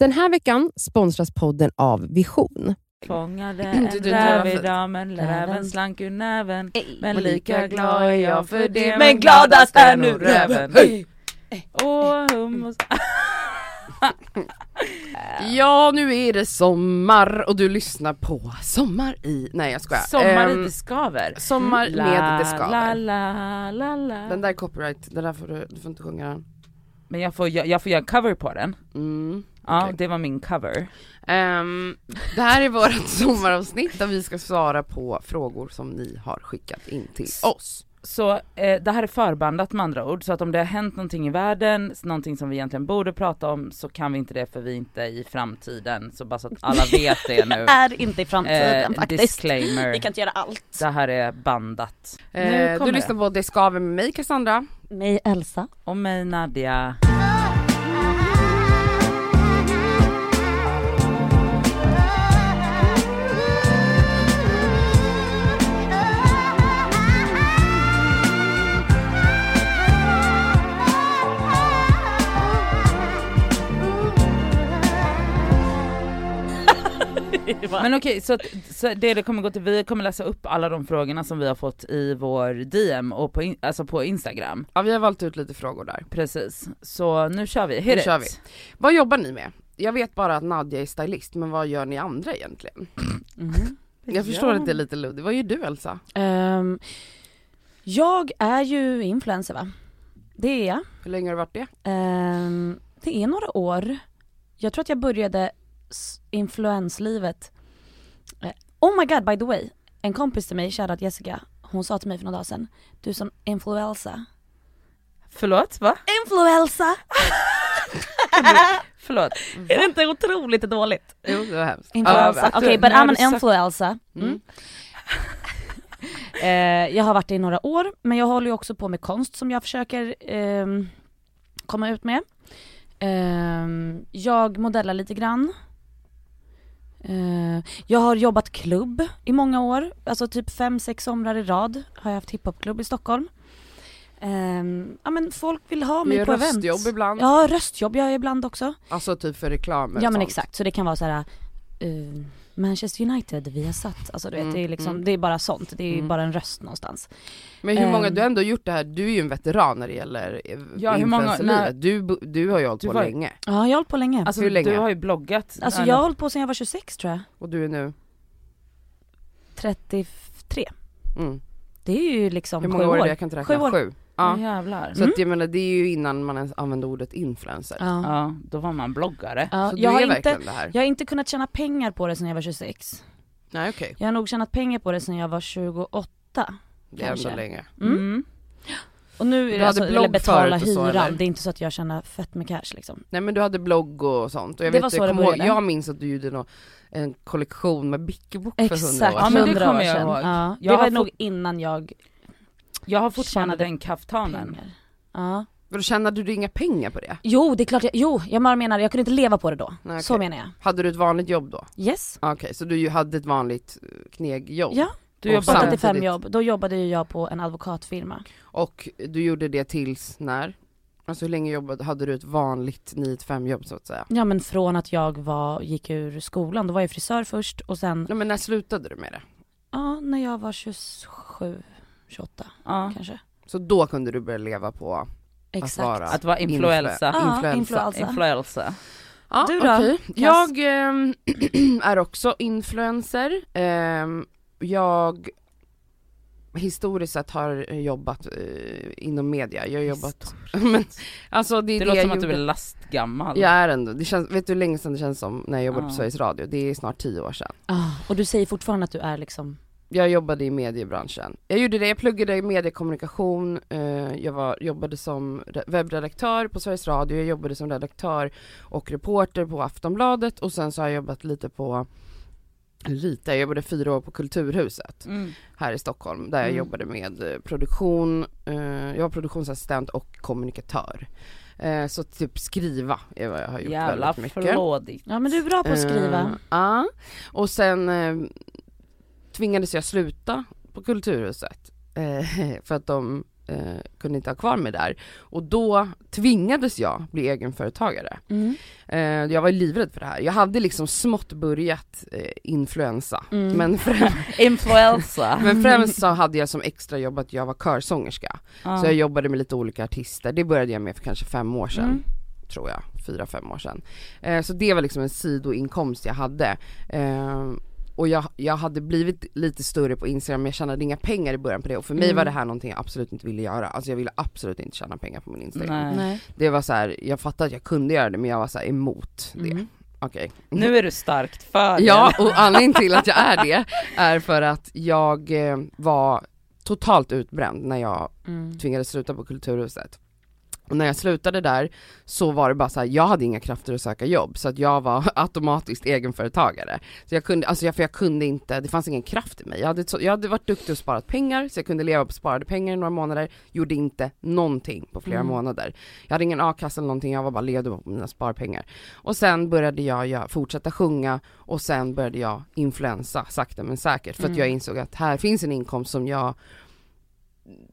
Den här veckan sponsras podden av Vision. Fångade en räv idag men räven slank ur näven Men Och lika glad är jag för det Men gladast är nu räven! Åh hummus Ja, nu är det sommar och du lyssnar på Sommar i... Nej jag skojar. Sommar Ehm, i det skaver Sommar med det skaver. la la la Den där är copyright, den där får du, du får inte sjunga den. Men jag får, jag, jag får göra cover på den Mm. Ja Okej. det var min cover Ehm, det här är vårt sommaravsnitt där vi ska svara på frågor som ni har skickat in till oss. Så eh, det här är förbandat med andra ord, så att om det har hänt någonting i världen, någonting som vi egentligen borde prata om, så kan vi inte det för vi är inte i framtiden. Så bara så att alla vet det nu. Är inte i framtiden Eh, faktiskt. disclaimer. Vi kan inte göra allt. Det här är bandat. Nu Eh, kommer du lyssnar på Det skaver med mig Cassandra. Mig Elsa. Och mig Nadja. Men okej, så, att, så det det kommer gå till, vi kommer läsa upp alla de frågorna som vi har fått i vår DM och på, in, alltså på Instagram. Ja vi har valt ut lite frågor där. Precis, så nu kör vi. Hit Nu it. kör vi. Vad jobbar ni med? Jag vet bara att Nadja är stylist, men vad gör ni andra egentligen? Mhm. Jag förstår Ja. att det är lite luddigt. Vad gör du Elsa? Ehm, jag är ju influencer va? Det är jag. Hur länge har du varit det? Ehm, det är några år. Jag tror att jag började influenslivet. Eh, oh my god by the way. En kompis till mig, shoutout Jessica, hon sa till mig för några dagar sedan. Du som influensa. Förlåt, va? Influensa! Förlåt. är det inte otroligt dåligt? Jo det var hemskt. Influensa. Okej, du- but I'm an influencer. Mm. Mm. Eh, jag har varit det i några år, men jag håller ju också på med konst som jag försöker ehm, komma ut med. Ehm, jag modellar lite grann. Eh, jag har jobbat klubb i många år, alltså typ fem sex somrar i rad har jag haft hiphopklubb i Stockholm. Ehm, ja men folk vill ha mig på event. röstjobb ibland. Ja, röstjobb gör jag ibland också. Alltså typ för reklam Ja men sånt. exakt, så det kan vara så här. eh, Manchester United, vi har satt, alltså du vet Mm, det är liksom, mm. det är bara sånt, det är Mm. bara en röst någonstans. Men hur många, Ehm. du har ändå gjort det här, du är ju en veteran när det gäller eh, Ja, hur många- när- du, du har ju hållit Du på var- länge. Ja jag har hållit på länge. Alltså Hur länge? du har ju bloggat. Alltså Ja, jag har hållit på sedan jag var 26 tror jag. Och du är nu? 33. Mm. Det är ju liksom Hur sju många år är år. det? Jag kan inte räkna. Sju år. Sju. Ja. Jävlar. Så Mm. att jag menar det är ju innan man ens använde ordet influencer. Ja. Ja, då var man bloggare. Ja, Så du jag, har är inte, verkligen det här? jag har inte kunnat tjäna pengar på det sedan jag var 26. Nej okej, Jag har nog tjänat pengar på det sedan jag var 28. det är Kanske. ändå länge. Mm. Mm. Och nu är Du det hade alltså, eller blogg betala förut och så, hyran, eller? det är inte så att jag tjänar fett med cash liksom. Nej men du hade blogg och sånt och jag Det vet, var så jag, det kommer ihåg, började. jag minns att du gjorde nå en kollektion med Bickebok för hundra Exakt, år Ja, sedan. men det 100 kommer år jag sedan. ihåg. Ja, det Jag var har nog fått- innan jag Jag har fortfarande den kaftanen. pengar. Ja. Då tjänade du inga pengar på det? Jo det är klart jag, jo jag bara menar jag kunde inte leva på det då. Nej, Så okej. menar jag. Hade du ett vanligt jobb då? Yes. Okej, så du hade ett vanligt eh, knegjobb? Ja. Du Och jobbar samtidigt- 85 jobb, då jobbade ju jag på en advokatfirma. Och du gjorde det tills när? Alltså hur länge jobbade, hade du ett vanligt 9-5 jobb så att säga? Ja men från att jag var, gick ur skolan, då var jag frisör först och sen, Nej men när slutade du med det? ja när jag var 27, 28 Ja. kanske. Så då kunde du börja leva på Exakt. vara Att vara influensa. Ja, influensa. influensa. Influensa. Ja, Du då? Kass? Jag ehm, är också influencer. Ehm, jag historiskt sett har jobbat eh, inom media. Jag har jobbat, men alltså det är Det, det, låter som att du är lastgammal. Jag är ändå, det känns, vet du hur länge sedan det känns som när jag jobbade på Ja. Sveriges Radio? Det är snart tio år sedan. Ah, och du säger fortfarande att du är liksom, Jag jobbade i mediebranschen. Jag gjorde det, jag pluggade i mediekommunikation, eh, jag var, jobbade som re- webbredaktör på Sveriges Radio, jag jobbade som redaktör och reporter på Aftonbladet och sen så har jag jobbat lite på, lite, jag jobbade fyra år på Kulturhuset Mm. här i Stockholm där jag Mm. jobbade med eh, produktion, eh, jag var produktionsassistent och kommunikatör. Så typ skriva är vad jag har gjort Jävla väldigt mycket. flådigt. ja men du är bra på att skriva. Ja, och sen eh, tvingades jag sluta på Kulturhuset. Eh, för att de eh, kunde inte ha kvar mig där. Och då tvingades jag bli egenföretagare. Mm. Eh, jag var livrädd för det här. Jag hade liksom smått börjat eh, influensa. Mm. Men, främ- Influensa. men främst så hade jag som extra jobb att jag var körsångerska. Så jag jobbade med lite olika artister, det började jag med för kanske fem år sedan. Mm. Tror jag, fyra, fem år sedan. Eh, så det var liksom en sidoinkomst jag hade. Eh, och jag, jag hade blivit lite större på Instagram men jag tjänade inga pengar i början på det och för mig Mm. var det här någonting jag absolut inte ville göra. Alltså jag ville absolut inte tjäna pengar på min Instagram. Nej. Nej. Det var så här, jag fattade att jag kunde göra det men jag var så här emot det. Mm. Okej. Nu är du starkt för det. Ja, och anledningen till att jag är det är för att jag eh, var totalt utbränd när jag Mm. tvingades sluta på Kulturhuset. Och när jag slutade där så var det bara så här, jag hade inga krafter att söka jobb så att jag var automatiskt egenföretagare. Så jag kunde, alltså jag, för jag kunde inte, det fanns ingen kraft i mig. Jag hade, jag hade varit duktig och sparat pengar så jag kunde leva på sparade pengar i några månader, gjorde inte någonting på flera Mm. månader. Jag hade ingen a-kassa eller någonting, jag var bara ledig på mina sparpengar. Och sen började jag, jag fortsätta sjunga och sen började jag influensa sakta men säkert för att Mm. jag insåg att här finns en inkomst som jag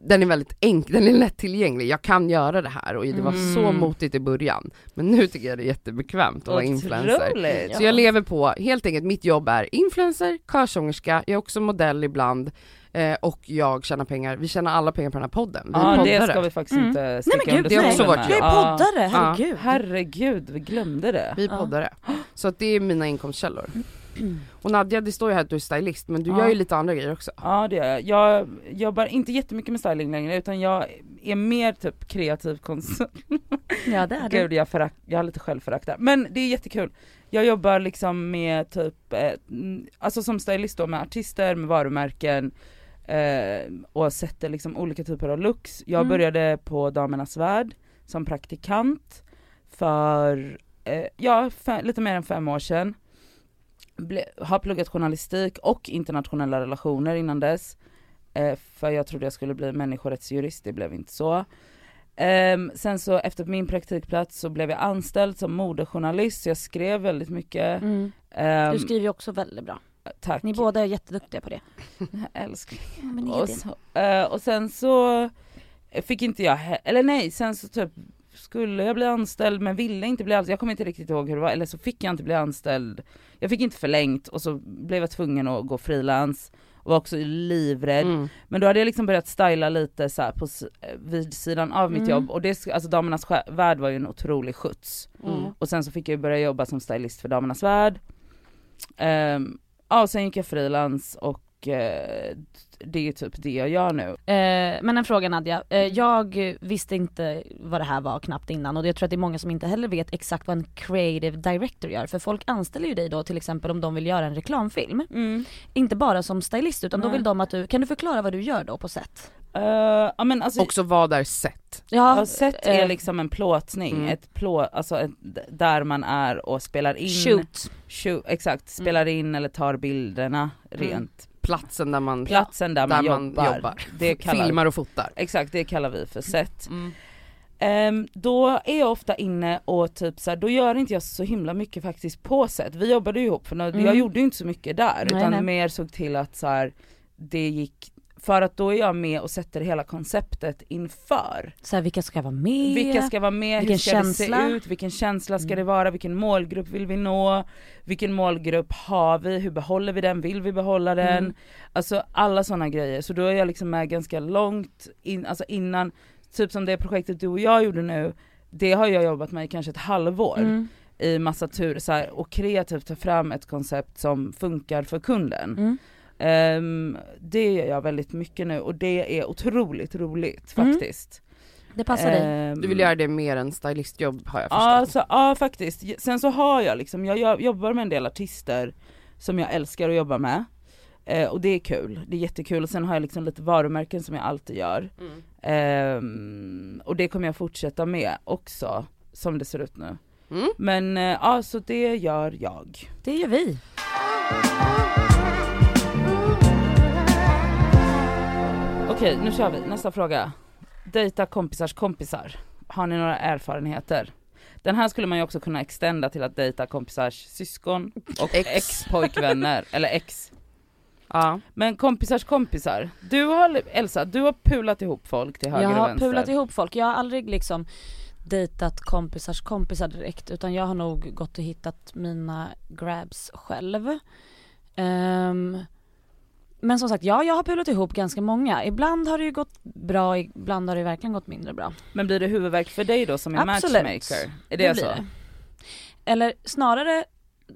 den är väldigt enkel, den är lättillgänglig, jag kan göra det här och det var så Mm. motigt i början. Men nu tycker jag det är jättebekämt att vara influencer. Otroligt. Så jag lever på, helt enkelt mitt jobb är influencer, körsångerska, jag är också modell ibland eh, och jag tjänar pengar, vi tjänar alla pengar på den här podden. Vi Ja det poddare. ska vi faktiskt Mm. inte Nej sticka men gud, under det nej. också varit med. Jag är poddare, herregud. Herregud, vi glömde det. Vi är poddare. Så att det är mina inkomstkällor. Och Nadja, det står ju här att du är stylist men du Ja. gör ju lite andra grejer också. Ja det gör jag. Jag jobbar inte jättemycket med styling längre utan jag är mer typ kreativ konsult. Ja det är Gud det. jag, förakt, jag har lite självförakt där. Men det är jättekul. Jag jobbar liksom med typ, eh, mm, alltså som stylist då med artister, med varumärken eh, och sätter liksom olika typer av looks. Jag Mm. började på Damernas Värld som praktikant för, eh, ja, lite mer än fem år sedan. Ble, har pluggat journalistik och internationella relationer innan dess. Eh, för jag trodde jag skulle bli människorättsjurist, det blev inte så. Ehm, sen så efter min praktikplats så blev jag anställd som modejournalist, så jag skrev väldigt mycket. Mm. Ehm, Du skriver ju också väldigt bra. tack. Ni båda är jätteduktiga på det. älskling. Ja, Och, så, eh, och sen så fick inte jag, eller nej, sen så typ skulle jag bli anställd men ville inte bli anställd, jag kommer inte riktigt ihåg hur det var, eller så fick jag inte bli anställd. Jag fick inte förlängt och så blev jag tvungen att gå frilans och var också livrädd. Mm. Men då hade jag liksom börjat styla lite så här på, vid sidan av mitt Mm. jobb och det, alltså Damernas Värld var ju en otrolig skjuts. Mm. Och sen så fick jag börja jobba som stylist för Damernas Värld. Ehm, ja och sen gick jag frilans och eh, det är typ det jag gör nu. Eh, men en fråga Nadja, eh, jag visste inte vad det här var knappt innan och jag tror att det är många som inte heller vet exakt vad en creative director gör för folk anställer ju dig då till exempel om de vill göra en reklamfilm. Inte bara som stylist utan då Nej. vill de att du, kan du förklara vad du gör då på set? Eh, ja men alltså, Också vad är sett? ja, set är eh, liksom en plåtning, Mm. ett plå, alltså ett, där man är och spelar in. shoot. Shoot, exakt, spelar in eller tar bilderna rent. Platsen där man, Platsen där, man, där man jobbar. jobbar. Det kallar, filmar och fotar. Exakt, det kallar vi för set. Mm. Ehm, då är jag ofta inne och typ så här, då gör inte jag så himla mycket faktiskt på set. Vi jobbade ju ihop för nå- Mm. jag gjorde ju inte så mycket där Nej, utan nej. mer såg till att så här, det gick, för att då är jag med och sätter hela konceptet inför. Så här, vilka ska vara med? Vilka ska vara med, Vilken hur ska känsla? det se ut, vilken känsla ska Mm. det vara, vilken målgrupp vill vi nå, vilken målgrupp har vi, hur behåller vi den, vill vi behålla den? Mm. Alltså alla sådana grejer, så då är jag liksom med ganska långt in, alltså innan, typ som det projektet du och jag gjorde nu, det har jag jobbat med i kanske ett halvår Mm. i massa tur så här, och kreativt ta fram ett koncept som funkar för kunden. Mm. Ehm, det gör jag väldigt mycket nu och det är otroligt roligt Mm. faktiskt. Det passar dig. Ehm, Du vill göra det mer än stylistjobb har jag förstått. Ja, alltså, ja faktiskt. Sen så har jag liksom, jag, jag jobbar med en del artister som jag älskar att jobba med. Eh, och det är kul, det är jättekul och sen har jag liksom lite varumärken som jag alltid gör. Mm. Ehm, och det kommer jag fortsätta med också, som det ser ut nu. Mm. Men eh, ja, så det gör jag. Det gör vi. Okej, nu kör vi. Nästa fråga. Dejta kompisars kompisar. Har ni några erfarenheter? Den här skulle man ju också kunna extenda till att dejta kompisars syskon och Ex. ex-pojkvänner, eller ex. Ja. Men kompisars kompisar, du har, Elsa, du har pulat ihop folk till höger Jag och har vänster. pulat ihop folk, jag har aldrig liksom dejtat kompisars kompisar direkt utan jag har nog gått och hittat mina grabs själv. Ehm, men som sagt, ja jag har pulat ihop ganska många. Ibland har det ju gått bra, ibland har det verkligen gått mindre bra. Men blir det huvudvärk för dig då som är Absolut. matchmaker? Är det, blir så? det. Eller snarare,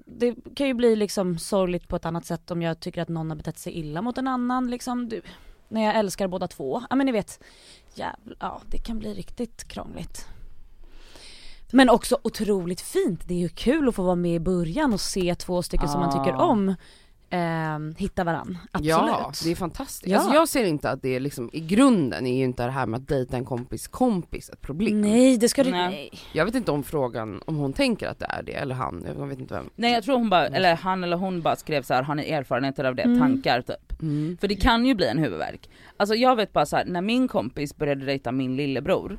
det kan ju bli liksom sorgligt på ett annat sätt om jag tycker att någon har betett sig illa mot en annan liksom. Du, när jag älskar båda två. Ja men ni vet, jävla, ja det kan bli riktigt krångligt. Men också otroligt fint, det är ju kul att få vara med i början och se två stycken som man tycker Ah. om eh, hitta varann. Absolut. Ja, det är fantastiskt. Ja. Alltså jag ser inte att det är liksom, i grunden är ju inte det här med att dejta en kompis kompis ett problem. Nej det ska du, nej. Jag vet inte om frågan, om hon tänker att det är det, eller han, jag vet inte vem. Nej jag tror hon bara, eller han eller hon bara skrev så här: har ni erfarenheter av det? Mm. Tankar typ. Mm. För det kan ju bli en huvudvärk. Alltså jag vet bara så här, när min kompis började dejta min lillebror.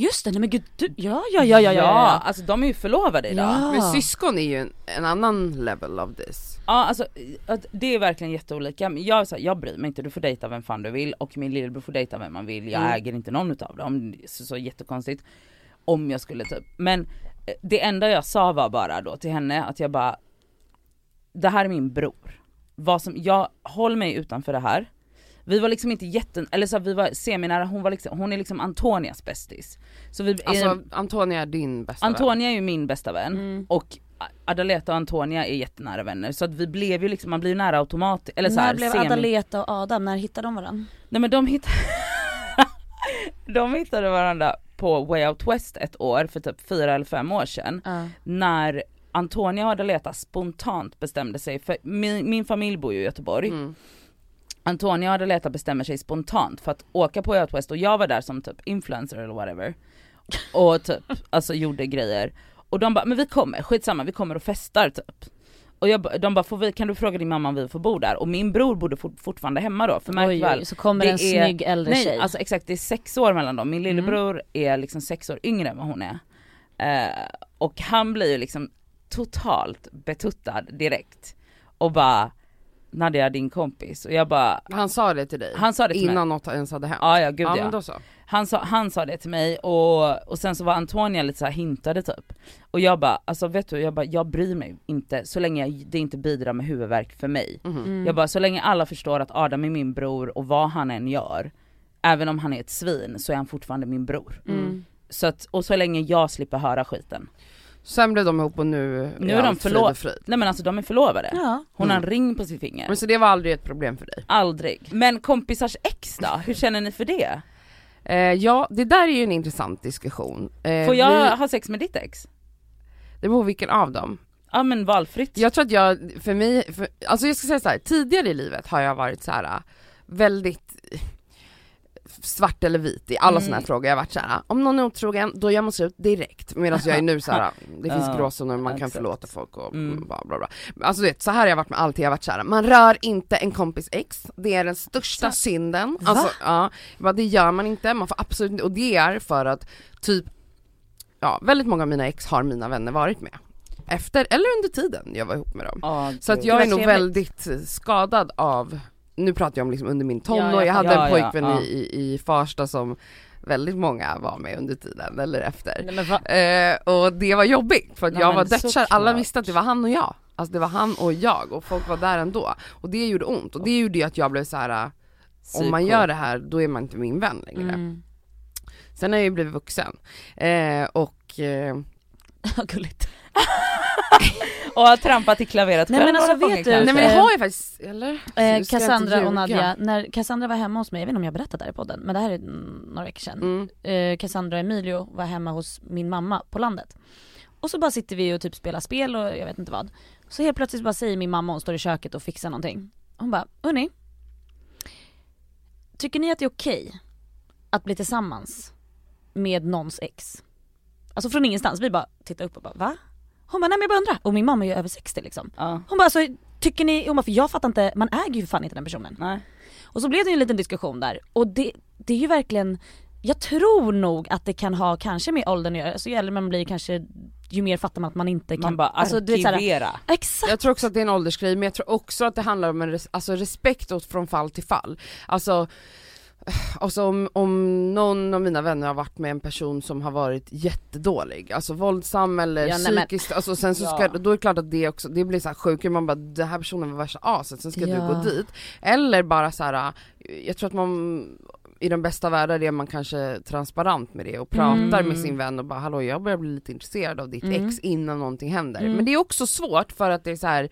Just det, nej men gud du, ja ja ja ja ja. ja. alltså de är ju förlovade idag. Ja. Men syskon är ju en, en annan level of this. Ja alltså det är verkligen jätteolika. Men Jag, är så här, jag bryr mig inte, du får dejta vem fan du vill och min lillebror får dejta vem man vill. Jag Mm. äger inte någon utav dem, det är så, så jättekonstigt. Om jag skulle typ, men eh, det enda jag sa var bara då till henne att jag bara Det här är min bror. Vad som, jag håll mig utanför det här. Vi var liksom inte jätten, eller så här, vi var seminära, hon var liksom, hon är liksom Antonias bästis. Så vi, Alltså Antonia är din bästa vän. Antonia är ju min bästa vän Mm. och Adaleta och Antonia är jättenära vänner så att vi blev ju liksom, man blir ju nära automatiskt, eller så här, när blev semi- Adaleta och Adam, när hittade de varandra? Nej men de hittade, de hittade varandra på Way Out West ett år för typ fyra eller fem år sedan Ja. när Antonia och Adaleta spontant bestämde sig, för min, min familj bor ju i Göteborg, Mm. Antonia och Adaleta bestämmer sig spontant för att åka på Way Out West och jag var där som typ influencer eller whatever och typ alltså gjorde grejer och de bara men vi kommer, skitsamma vi kommer och festar typ och jag, de bara får vi, kan du fråga din mamma om vi får bo där? Och min bror bodde fort, fortfarande hemma då för märk Oj, väl så kommer det en är- snygg äldre Nej tjej. alltså exakt det är sex år mellan dem, min Mm. lillebror är liksom sex år yngre än vad hon är. Eh, och han blir ju liksom totalt betuttad direkt och bara Nadja din kompis och jag bara Han sa det till dig? Han sa det till mig. Innan något ens hade hänt? Ja ja gud ja, ja. men då så. Han sa, han sa det till mig och, och sen så var Antonia lite så här hintade typ. Och jag bara, alltså vet du, jag bara, jag bryr mig inte så länge jag, det inte bidrar med huvudvärk för mig. Mhm. Mm. Jag bara, så länge alla förstår att Adam är min bror och vad han än gör, även om han är ett svin så är han fortfarande min bror. Mm. Så att, och så länge jag slipper höra skiten. Sen blev de ihop och nu, Nu är de allt frid förlo- och frid. Nej men alltså de är förlovade. Ja. Hon har en Mm. ring på sitt finger. Men så det var aldrig ett problem för dig? Aldrig. Men kompisars ex då, hur känner ni för det? Eh, ja, det där är ju en intressant diskussion. Eh, Får jag vi, ha sex med ditt ex? det beror på vilken av dem. Ja men valfritt. Jag tror att jag, för mig, för, alltså jag ska säga så här, tidigare i livet har jag varit så här äh, väldigt svart eller vit i alla Mm. såna här frågor. Jag har varit så här: om någon är otrogen, då gör man slut direkt. Medan jag är nu så här, det finns Ja, gråzoner, man kan förlåta folk och Mm. bla bla bla. Alltså du vet, så här har jag varit med allting, jag har varit så här: man rör inte en kompis ex, det är den största Så- synden. Va? Alltså, ja, bara, det gör man inte, man får absolut inte, och det är för att typ, ja väldigt många av mina ex har mina vänner varit med. Efter, eller under tiden jag var ihop med dem. Ja, Så att jag är nog väldigt skadad av, nu pratar jag om liksom under min tonår, Ja, jag hade en Ja, ja, pojkvän ja. i, i, Farsta som väldigt många var med under tiden, eller efter. Nej? Eh, och det var jobbigt för Nej, jag var dödskär, alla visste att det var han och jag. Alltså det var han och jag och folk var där ändå. Och det gjorde ont och det gjorde ju att jag blev så här. om man gör det här då är man inte min vän längre. Mm. Sen har jag ju blivit vuxen. Eh, och eh, gulligt. Och har trampat i klaveret Nej, själv men alltså, vet du- nej men det har jag faktiskt, eller? Eh, Cassandra och. Nadja, när Cassandra var hemma hos mig, jag vet inte om jag berättat det här i podden, men det här är några veckor sedan. Mm. Eh, Cassandra och Emilio var hemma hos min mamma på landet. Och så bara sitter vi och typ spelar spel och jag vet inte vad. Så helt plötsligt bara säger min mamma, hon står i köket och fixar någonting. Hon bara, hörni. Tycker ni att det är okej att bli tillsammans med någons ex? Alltså från ingenstans, vi bara tittar upp och bara va? Hon bara, nej men jag bara undrar. Och min mamma är ju över 60 liksom. Ja, Hon bara, alltså tycker ni, hon bara, för jag fattar inte, man äger ju fan inte den personen. nej. Och så blev det ju en liten diskussion där och det, det är ju verkligen jag tror nog att det kan ha kanske med åldern att göra, alltså ju äldre man blir kanske ju mer fattar man att man inte kan, Man bara alltså, du vet, såhär- arkivera. Exakt! Jag tror också att det är en åldersgrej men jag tror också att det handlar om en res- alltså respekt åt från fall till fall. Alltså, alltså om, om någon av mina vänner har varit med en person som har varit jättedålig, alltså våldsam eller Ja, psykiskt, alltså sen så ska, Ja. då är det klart att det också, det blir så här sjukt, man bara den här personen var värsta aset, sen ska Ja. du gå dit. Eller bara så här. jag tror att man i den bästa världen är man kanske transparent med det och pratar Mm. med sin vän och bara hallå jag börjar bli lite intresserad av ditt Mm. ex innan någonting händer. Mm. Men det är också svårt för att det är så här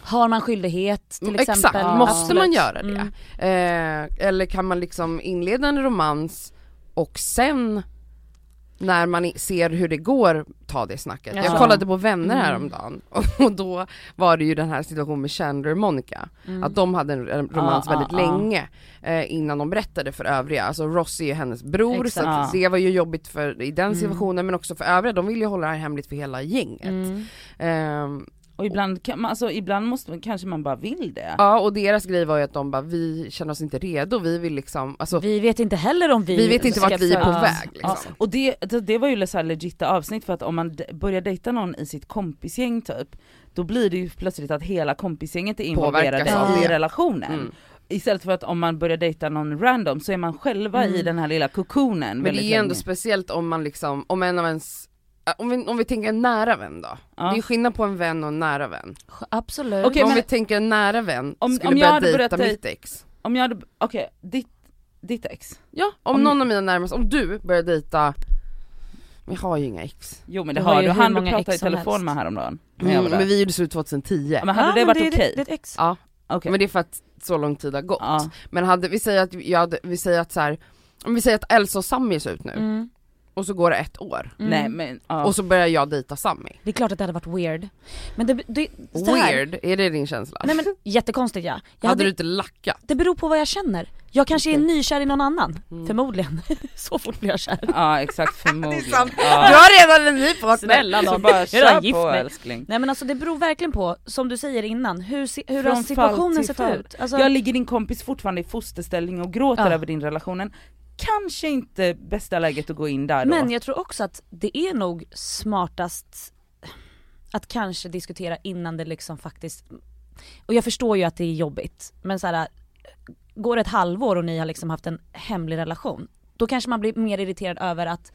Har man skyldighet till exempel? Exakt, Ja. måste man Absolut. göra det? Mm. Eh, eller kan man liksom inleda en romans och sen när man ser hur det går, ta det snacket. Ja. Jag kollade på Vänner Mm. häromdagen och då var det ju den här situationen med Chandler och Monica. Mm. Att de hade en, romans Ja, väldigt länge eh, innan de berättade för övriga. Alltså Ross är ju hennes bror Exakt. så att det var ju jobbigt för, i den Mm. situationen men också för övriga, de vill ju hålla det här hemligt för hela gänget. Mm. Och ibland, kan man, alltså, ibland måste man, kanske man bara vill det. Ja och deras grej var ju att de bara, vi känner oss inte redo, vi vill liksom, alltså vi, Vi vet inte heller om vi vet inte vart vi är på födas. väg Ja, liksom. och det, det, det var ju så här legitta avsnitt för att om man börjar dejta någon i sitt kompisgäng typ, då blir det ju plötsligt att hela kompisgänget är involverade i relationen. Mm. Istället för att om man börjar dejta någon random så är man själva i Mm. den här lilla kokonen Men det är ändå länge. speciellt om man liksom, om en av ens, om vi, om vi tänker en nära vän då. Ja. Det är skillnad på en vän och en nära vän. Absolut. Okej, om men- vi tänker en nära vän Om- skulle om jag börja dejta mitt ex. Om jag hade, okej, ditt, ditt ex. Ja, om, Om- någon av mina närmaste, om du börjar dejta, vi har ju inga ex. Jo men det Du har har du, han du pratade i telefon helst. med häromdagen. Mm, men vi gjorde slut 2010. Ja, men hade det men varit det, okej? Det, det är ett ex. Ja, Okej. men det är för att så lång tid har gått. Ja. Men hade, vi säger att jag hade, vi säger att så här, om vi säger att Elsa och Sami är slut nu, Mm. Och så går det ett år. Mm. Nej men, ja. Och så börjar jag dejta Sami. Det är klart att det hade varit weird. Men det, det så här- Weird, är det din känsla? Nej men jättekonstigt ja. Jag hade hade, du inte lackat? Det beror på vad jag känner. Jag kanske är nykär i någon annan. Mm. Förmodligen. så fort blir jag kär. ja exakt förmodligen. sant. Du Ja. har redan en ny partner! Snälla Så nån. bara Jag är redan kör gift på mig. älskling. Nej men alltså det beror verkligen på, som du säger innan, hur, hur har situationen sett fall. ut? Alltså, Jag ligger din kompis fortfarande i fosterställning och gråter Ja. över din relationen. Kanske inte bästa läget att gå in där då. men jag tror också att det är nog smartast att kanske diskutera innan det liksom faktiskt, och jag förstår ju att det är jobbigt, men så här, går det ett halvår och ni har liksom haft en hemlig relation, då kanske man blir mer irriterad över att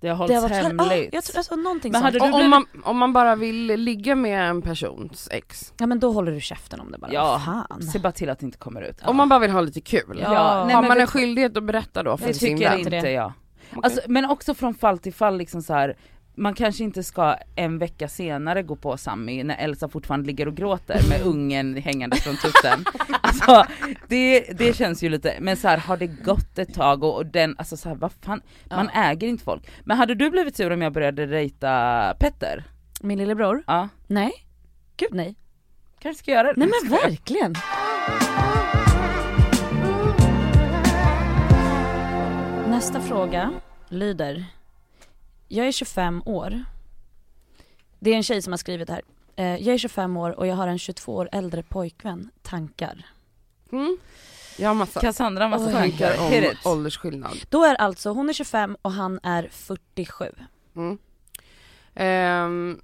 det har det har hållits varit hemligt. Ah, jag tror, alltså någonting Men sånt. hade du om, man, om man bara vill ligga med en persons ex, Ja men då håller du käften om det bara. Ja, Fan. Se bara till att det inte kommer ut. om man bara vill ha lite kul, Ja. Ja, nej, har men man en skyldighet att berätta då för Det sin tycker vän? inte det. jag. Okej. Alltså, men också från fall till fall liksom så här. Man kanske inte ska en vecka senare gå på Sammy när Elsa fortfarande ligger och gråter med ungen hängande från tutten. Alltså det, det känns ju lite, men så här, har det gått ett tag och, och den, alltså så här, vad fan, man äger inte folk. Men hade du blivit sur om jag började dejta Petter? Min lillebror? Ja, Nej. Gud nej. kanske ska göra det. Nej men verkligen. Nästa fråga lyder. Jag är 25 år. Det är en tjej som har skrivit här. Eh, Jag är 25 år och jag har en 22 år äldre pojkvän. Tankar. Mm. Jag har massa Cassandra har massa tankar, om it. åldersskillnad. Då är alltså, hon är 25 och han är 47. Mm. Ehm,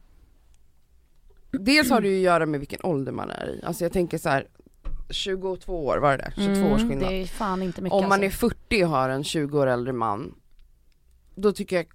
dels har det ju att göra med vilken ålder man är i, alltså jag tänker så här 22 år, var det det? 22 års Mm, skillnad. Det är fan inte mycket Om man är alltså. 40 och har en 20 år äldre man, då tycker jag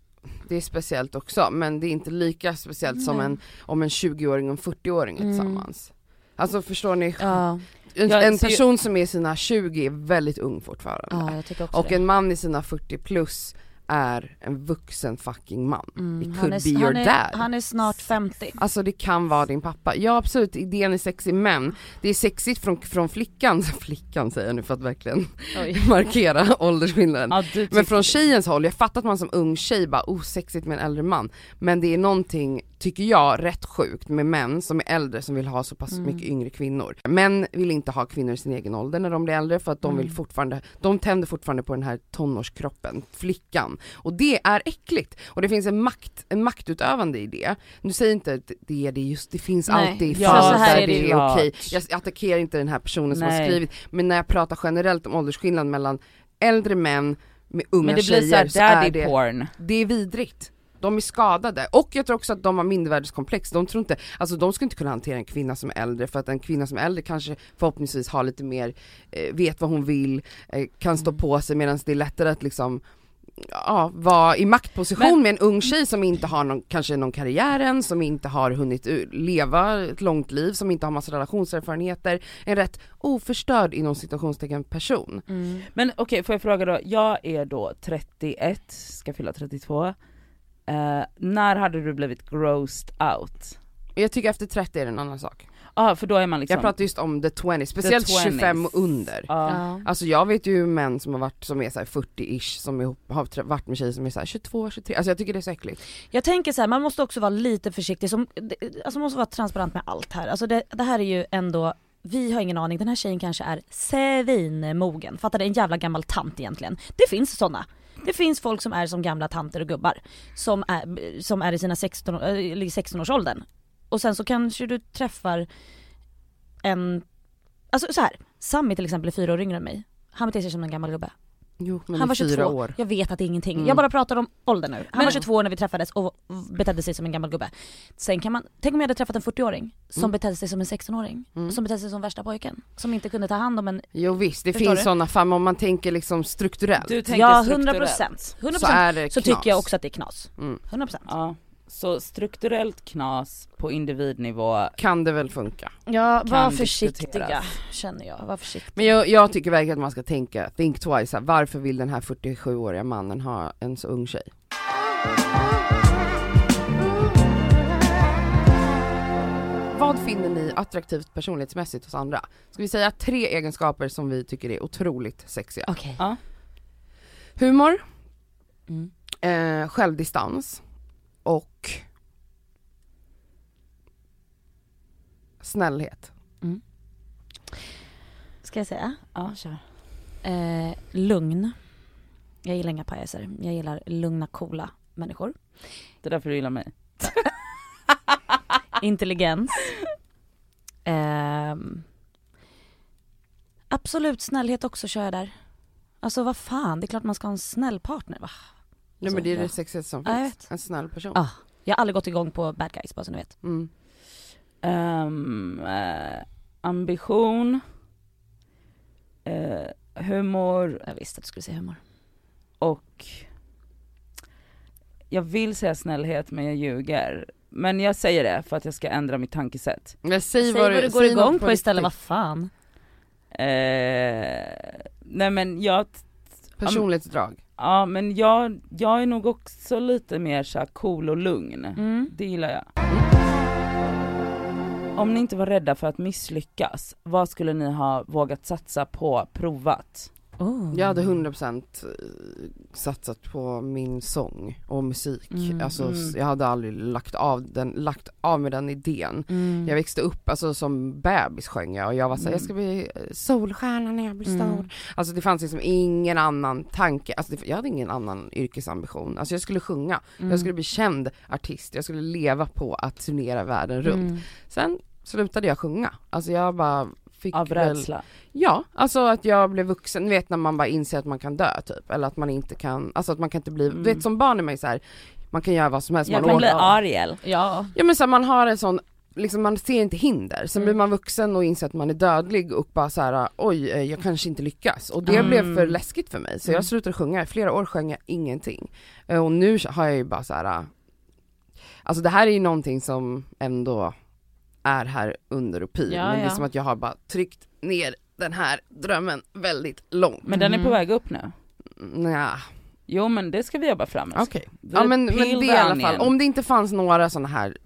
det är speciellt också, men det är inte lika speciellt som Nej. en, om en 20-åring och en 40-åring är Mm. tillsammans. Alltså förstår ni? Ja, En, en person som är i sina 20 är väldigt ung fortfarande. ja jag tycker också och det. en man i sina 40 plus är en vuxen fucking man. Mm, It han, could är, be your är, dad. han är snart 50. Alltså det kan vara din pappa. Ja absolut, idén är sexig men det är sexigt från, från flickan, flickan säger jag nu för att verkligen markera åldersskillnaden. Ja, Men från tjejens håll, jag fattar att man som ung tjej bara oh sexigt med en äldre man. Men det är någonting, tycker jag, rätt sjukt med män som är äldre som vill ha så pass Mm. mycket yngre kvinnor. Män vill inte ha kvinnor i sin egen ålder när de blir äldre för att de vill Mm. fortfarande, de tänder fortfarande på den här tonårskroppen, flickan. Och det är äckligt. Och det finns en makt, en maktutövande i det. Nu säger inte att det är det just, det finns Nej, alltid ja, fall så här där är det det är okej. klart. Jag attackerar inte den här personen som har Nej. skrivit, men när jag pratar generellt om åldersskillnad mellan äldre män med unga Men det tjejer blir såhär så är det, porn. det är vidrigt. De är skadade och jag tror också att de har mindervärdeskomplex. De tror inte, alltså de skulle inte kunna hantera en kvinna som är äldre för att en kvinna som är äldre kanske förhoppningsvis har lite mer, eh, vet vad hon vill, eh, kan stå på sig medan det är lättare att liksom ja, vara i maktposition Men- med en ung tjej som inte har någon, kanske någon karriär än, som inte har hunnit leva ett långt liv, som inte har massa relationserfarenheter, en rätt oförstörd inom situationstecken person. Mm. Men okej, får jag fråga då, jag är då 31, ska fylla 32. Eh, när hade du blivit grossed out? Jag tycker efter 30 är det en annan sak. Ja för då är man liksom... Jag pratar just om the 20, speciellt 20s. 25 och under. Ja. Alltså jag vet ju män som har varit, som är såhär 40-ish, som är, har varit med tjejer som är såhär 22, 23, alltså jag tycker det är så äckligt. Jag tänker så här, man måste också vara lite försiktig, som, det- alltså man måste vara transparent med allt här. Alltså det, det här är ju ändå, vi har ingen aning, den här tjejen kanske är svinmogen. Fattar du? En jävla gammal tant egentligen. Det finns sådana. Det finns folk som är som gamla tanter och gubbar. Som är, som är i sina 16, eller eh, i 16-årsåldern. Och sen så kanske du träffar en, alltså så här. Sami till exempel är fyra år yngre än mig. Han beter sig som en gammal gubbe. Jo men Han var fyra 22. år. Jag vet att det är ingenting. Mm. Jag bara pratar om åldern nu. Han Men- var 22 år när vi träffades och betedde sig som en gammal gubbe. Sen kan man, tänk om jag hade träffat en 40-åring som Mm. betedde sig som en 16-åring. Mm. Som betedde sig som värsta pojken. Som inte kunde ta hand om en, Jo visst, det finns sådana fall, men om man tänker liksom strukturellt Du tänker ja 100%. strukturellt. 100% så är det så knas. tycker jag också att det är knas. Mm. 100%. Ja. Så strukturellt knas på individnivå. Kan det väl funka. Ja, var diskuteras. försiktiga känner jag. Var försiktiga. Men jag, jag tycker verkligen att man ska tänka, think twice, här, varför vill den här 47-åriga mannen ha en så ung tjej? Vad finner ni attraktivt personlighetsmässigt hos andra? Ska vi säga tre egenskaper som vi tycker är otroligt sexiga? Okej. Ja. Humor, Mm. eh, självdistans och snällhet. Ska jag säga? Ja, kör. Eh, lugn. Jag gillar inga pajaser. Jag gillar lugna, coola människor. Det är därför du gillar mig. Intelligens. Ehm, absolut snällhet också kör jag där. Alltså vad fan, det är klart man ska ha en snäll partner va? Nej men det är ja. det sexigaste som Ja, finns. En snäll person. Ah. Jag har aldrig gått igång på bad guys bara så ni vet. Mm. Ehm, eh, ambition. Eh, humor Jag visste att du skulle säga humor. och jag vill säga snällhet men jag ljuger. Men jag säger det för att jag ska ändra mitt tankesätt. Men säg, Säg vad du går säg igång något på istället, vad fan. Eh, nej men jag, Personlighetsdrag. Ja men jag, jag är nog också lite mer så cool och lugn. Mm. Det gillar jag. Om ni inte var rädda för att misslyckas, vad skulle ni ha vågat satsa på, provat? Oh. Jag hade 100% satsat på min sång och musik. Mm, alltså mm. jag hade aldrig lagt av, den, lagt av med den idén. Mm. Jag växte upp, alltså som bebis sjöng jag och jag var såhär, Mm. jag ska bli eh, solstjärna när jag blir stor. Mm. Alltså det fanns liksom ingen annan tanke, alltså det, jag hade ingen annan yrkesambition. Alltså jag skulle sjunga, Mm. jag skulle bli känd artist, jag skulle leva på att turnera världen runt. Mm. Sen slutade jag sjunga, alltså jag bara fick Av väl- rädsla? Ja, alltså att jag blev vuxen, du vet när man bara inser att man kan dö typ, eller att man inte kan, alltså att man kan inte bli, Mm. du vet som barn är man ju så här, man kan göra vad som helst, Jag man kan bli Ariel. Ja. Ja men så här, man har en sån, liksom man ser inte hinder, sen Mm. blir man vuxen och inser att man är dödlig och bara så här: oj eh, jag kanske inte lyckas. Och det Mm. blev för läskigt för mig så Mm. jag slutade sjunga, i flera år sjöng jag ingenting. Eh, Och nu har jag ju bara så här. eh, alltså det här är ju någonting som ändå är här under och pyr, Ja, men det är ja. som att jag har bara tryckt ner den här drömmen väldigt långt. Men den är på Mm. väg upp nu. Nja, Jo men det ska vi jobba fram okej. Vi Ja men, men det peel i alla fall, om det inte fanns några sådana här,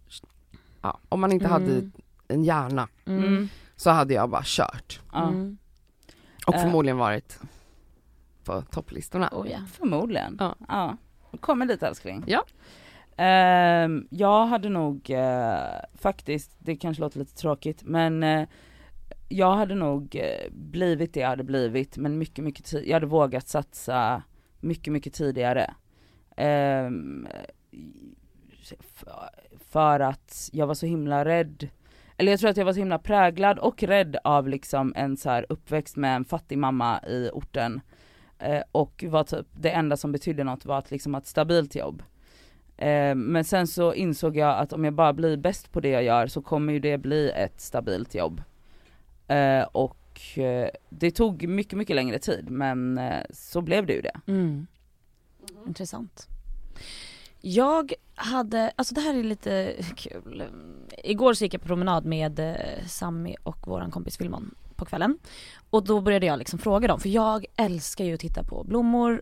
ja, om man inte hade Mm. en hjärna Mm. Så hade jag bara kört. Mm. Och Eh. förmodligen varit på topplistorna. Oh, ja. Förmodligen. Ja. ja. Kommer dit älskling. Ja. Um, jag hade nog uh, faktiskt, det kanske låter lite tråkigt men uh, jag hade nog uh, blivit det jag hade blivit men mycket mycket tid, jag hade vågat satsa mycket mycket tidigare. Um, för att jag var så himla rädd eller jag tror att jag var så himla präglad och rädd av liksom en så här uppväxt med en fattig mamma i orten och var typ, det enda som betydde något var att liksom ha ett stabilt jobb. Eh, men sen så insåg jag att om jag bara blir bäst på det jag gör så kommer ju det bli ett stabilt jobb. Eh, och eh, det tog mycket, mycket längre tid men eh, så blev det ju det. Mm. Intressant. Jag hade, alltså det här är lite kul. Igår så gick jag på promenad med Sammy och våran kompis Filmon på kvällen. Och då började jag liksom fråga dem, för jag älskar ju att titta på blommor,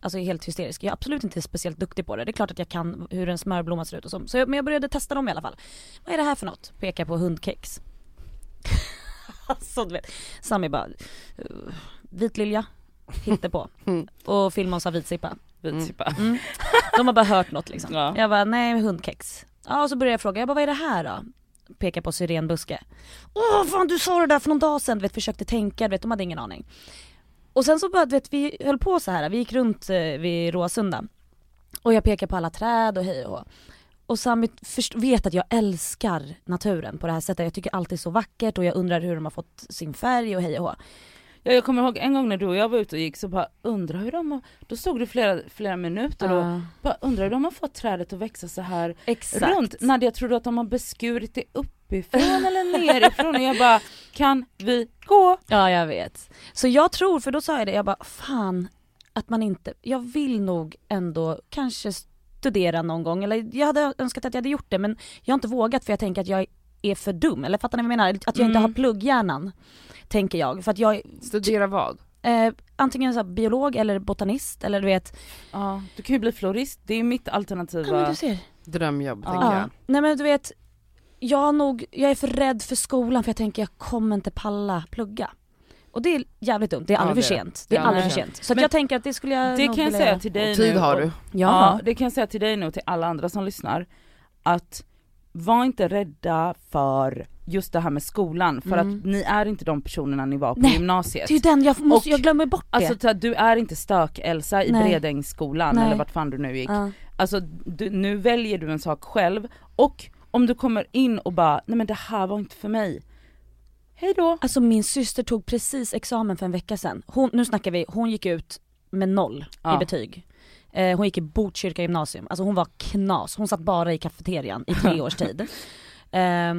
Alltså är helt hysterisk. Jag är absolut inte speciellt duktig på det. Det är klart att jag kan hur en smörblomma ser ut och så. så jag, men jag började testa dem i alla fall. Vad är det här för något? Pekar på hundkex. alltså du vet. Sami bara, uh, vitlilja, på Mm. Och Filmon sa vitsippa. Vitsippa. Mm. De har bara hört något liksom. Ja. Jag bara, nej hundkex. Ja och så började jag fråga, jag bara vad är det här då? Pekar på syrenbuske. Åh fan du sa det där för någon dag sedan, du vet försökte tänka, du vet de hade ingen aning. Och sen så bara, du vet vi höll på så här. vi gick runt eh, vid Råsunda. Och jag pekar på alla träd och hej och. Och Sami vet att jag älskar naturen på det här sättet. Jag tycker allt är så vackert och jag undrar hur de har fått sin färg och hej och hå. Ja, jag kommer ihåg en gång när du och jag var ute och gick så bara undrar hur de har, då stod du flera, flera minuter och Ja, bara undrar hur de har fått trädet att växa så här exakt. runt. Nadja, tror du att de har beskurit det uppifrån eller nerifrån? Och jag bara, kan vi gå? Ja jag vet. Så jag tror, för då sa jag det, jag bara fan att man inte, jag vill nog ändå kanske studera någon gång eller jag hade önskat att jag hade gjort det men jag har inte vågat för jag tänker att jag är för dum, eller fattar ni vad jag menar? Att jag inte Mm. har plugghjärnan. Tänker jag, för att jag, Studera vad? eh, antingen så här biolog eller botanist eller du vet, Ja, du kan ju bli florist, det är mitt ja men alternativa. du ser. Drömjobb, Ja. tänker Ja. jag. Nej men du vet, jag nog, jag är för rädd för skolan för jag tänker jag kommer inte palla plugga. Och det är jävligt dumt, det är Ja, aldrig det för sent. Det är Ja, aldrig nej. för sent. Så att Men jag tänker att det skulle jag Det nog kan jag vilja säga till dig Och tid nu. har och- du. Ja, det kan jag säga till dig nu och till alla andra som lyssnar. Att var inte rädda för just det här med skolan, för Mm. att ni är inte de personerna ni var på Nej, gymnasiet. Det är ju den, jag, måste, Och- jag glömmer bort det. Alltså du är inte stök-Elsa i Nej. Bredängsskolan Nej. eller vart fan du nu gick. Ja. Alltså du, nu väljer du en sak själv och om du kommer in och bara, nej men det här var inte för mig. Hej då. Alltså min syster tog precis examen för en vecka sedan. Hon, nu snackar vi, hon gick ut med noll Ja. i betyg. Eh, hon gick i Botkyrka gymnasium, alltså hon var knas, hon satt bara i kafeterian i tre års tid. Eh,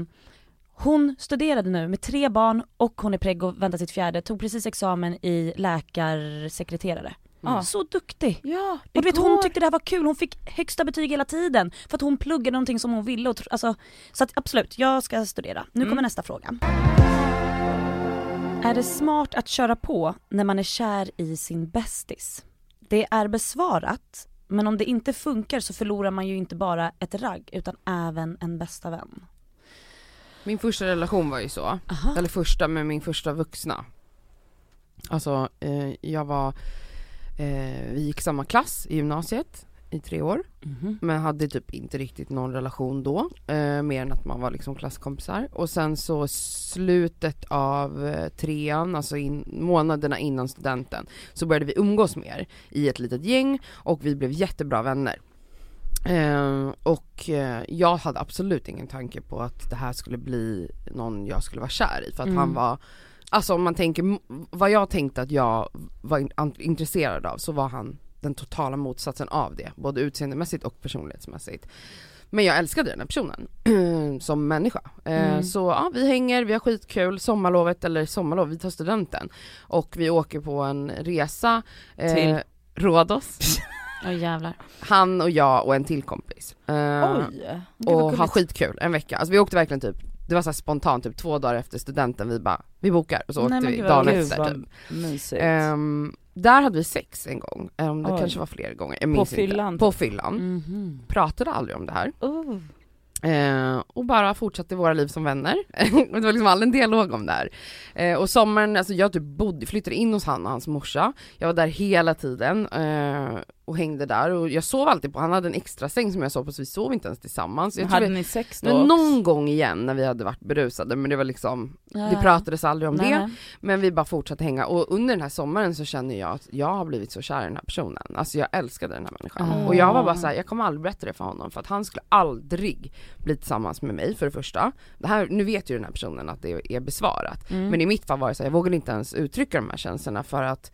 hon studerade nu med tre barn och hon är preggo och väntar sitt fjärde, tog precis examen i läkarsekreterare. Ja. Så duktig! Ja, Och du vet hon tyckte det här var kul, hon fick högsta betyg hela tiden för att hon pluggade någonting som hon ville och alltså, Så att absolut, jag ska studera. Nu Mm. kommer nästa fråga. Är det smart att köra på när man är kär i sin bästis? Det är besvarat, men om det inte funkar så förlorar man ju inte bara ett ragg utan även en bästa vän. Min första relation var ju så, Aha. eller första med min första vuxna. Alltså eh, jag var, eh, vi gick samma klass i gymnasiet i tre år. Mhm. Men hade typ inte riktigt någon relation då, eh, mer än att man var liksom klasskompisar. Och sen så slutet av eh, trean, alltså in, månaderna innan studenten, så började vi umgås mer i ett litet gäng och vi blev jättebra vänner. Eh, och eh, jag hade absolut ingen tanke på att det här skulle bli någon jag skulle vara kär i för att Mm. han var Alltså om man tänker, vad jag tänkte att jag var intresserad av så var han den totala motsatsen av det, både utseendemässigt och personlighetsmässigt. Men jag älskade den här personen som människa. Eh, Mm. Så ja, vi hänger, vi har skitkul, sommarlovet eller sommarlov, vi tar studenten. Och vi åker på en resa, eh, Till? Rhodos, Oj jävlar. han och jag och en till kompis. Eh, Oj. Och ha gulligt. skitkul en vecka. Alltså vi åkte verkligen typ, det var så spontant, typ två dagar efter studenten, vi bara, vi bokar och så Nej, åkte men vi dagen Gud efter typ. Ehm, där hade vi sex en gång, um, det Oj. kanske var fler gånger, jag minns fyllan, inte. På typ. fyllan. Mhm. Pratade aldrig om det här. Oh. Eh, och bara fortsatte våra liv som vänner. det var liksom aldrig en dialog om det här. Eh, och sommaren, alltså jag typ bodde, flyttade in hos han och hans morsa. Jag var där hela tiden eh, och hängde där och jag sov alltid på, han hade en extra säng som jag sov på så vi sov inte ens tillsammans. Jag Hade vi, ni sex då? men någon gång igen när vi hade varit berusade men det var liksom, det Ja. pratades aldrig om Nej, det. Men vi bara fortsatte hänga och under den här sommaren så känner jag att jag har blivit så kär i den här personen. Alltså jag älskade den här människan. Mm. Och jag var bara så här, jag kommer aldrig berätta det för honom för att han skulle aldrig bli tillsammans med mig för det första. Det här, nu vet ju den här personen att det är besvarat. Mm. Men i mitt fall var det så här, jag vågade inte ens uttrycka de här känslorna för att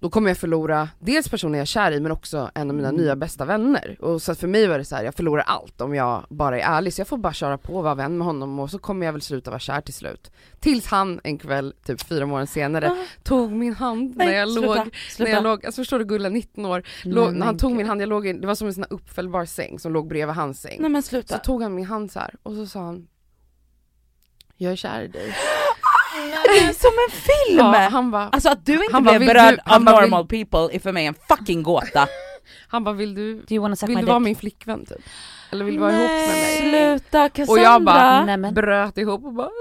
då kommer jag förlora dels personen jag är kär i men också en av mina Mm. nya bästa vänner. Och så för mig var det så här, jag förlorar allt om jag bara är ärlig så jag får bara köra på och vara vän med honom och så kommer jag väl sluta vara kär till slut. Tills han en kväll, typ fyra månader senare, Ah. tog min hand när Nej, jag sluta, låg, sluta. när jag låg, alltså förstår du Gulla 19 år, Nej, låg, men när han tog min hand, jag låg i, det var som en sån här uppfällbar säng som låg bredvid hans säng. Nej men Så sluta. tog han min hand så här och så sa han Jag är kär i dig. Som en film! Ja, han bara, Alltså att du inte blev berörd av bara, vill- normal people är för mig en fucking gåta. han bara vill du, Do you wanna suck vill du vara min flickvän typ? Eller vill du vara ihop med mig? Sluta Cassandra! Och jag bara, bröt ihop och bara "Åh,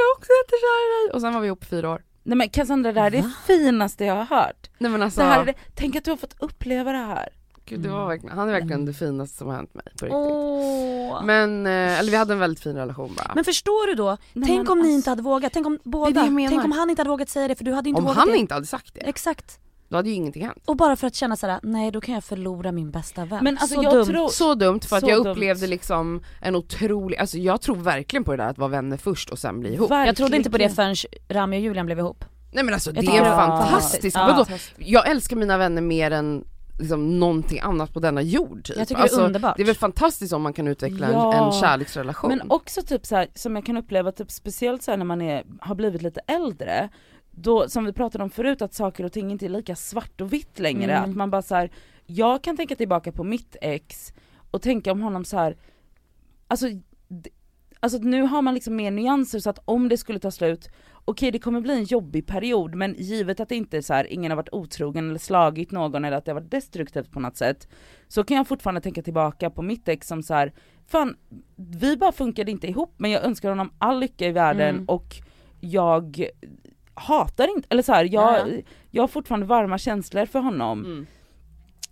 jag är också jättekär i dig. Och sen var vi ihop i fyra år. Nej men Cassandra det här är det finaste jag har hört. Nej men alltså, Det här är det, tänk att du har fått uppleva det här. Gud det var verkligen, han är verkligen Mm. det finaste som har hänt mig på riktigt. Åh. Men, Men, eh, eller vi hade en väldigt fin relation bara. förstår du då? Nej, tänk men om ni alltså- inte hade vågat, tänk om båda, tänk om han inte hade vågat säga det för du hade inte Om vågat han det. inte hade sagt det, Exakt. då hade ju ingenting hänt. Och bara för att känna såhär, nej då kan jag förlora min bästa vän. Men alltså Så jag dumt. tror, Så dumt för att jag dumt. upplevde liksom en otrolig, alltså jag tror verkligen på det där att vara vänner först och sen bli ihop. Jag trodde inte på det verkligen. förrän Rami och Julian blev ihop. Nej men alltså Jag det är fantastiskt. Ja. Vadå? Jag älskar mina vänner mer än liksom någonting annat på denna jord typ. Jag tycker alltså, det är underbart. det är väl fantastiskt om man kan utveckla Ja. en, en kärleksrelation. Men också typ så här, som jag kan uppleva typ speciellt så här när man är, har blivit lite äldre, då som vi pratade om förut att saker och ting inte är lika svart och vitt längre, Mm. att man bara så här, jag kan tänka tillbaka på mitt ex och tänka om honom så här, alltså, alltså nu har man liksom mer nyanser så att om det skulle ta slut, okej det kommer bli en jobbig period men givet att det inte är så här, ingen har varit otrogen eller slagit någon eller att det har varit destruktivt på något sätt, så kan jag fortfarande tänka tillbaka på mitt ex som så här, fan vi bara funkade inte ihop men jag önskar honom all lycka i världen Mm. och jag hatar inte, eller så här, jag, Ja. jag har fortfarande varma känslor för honom. Mm.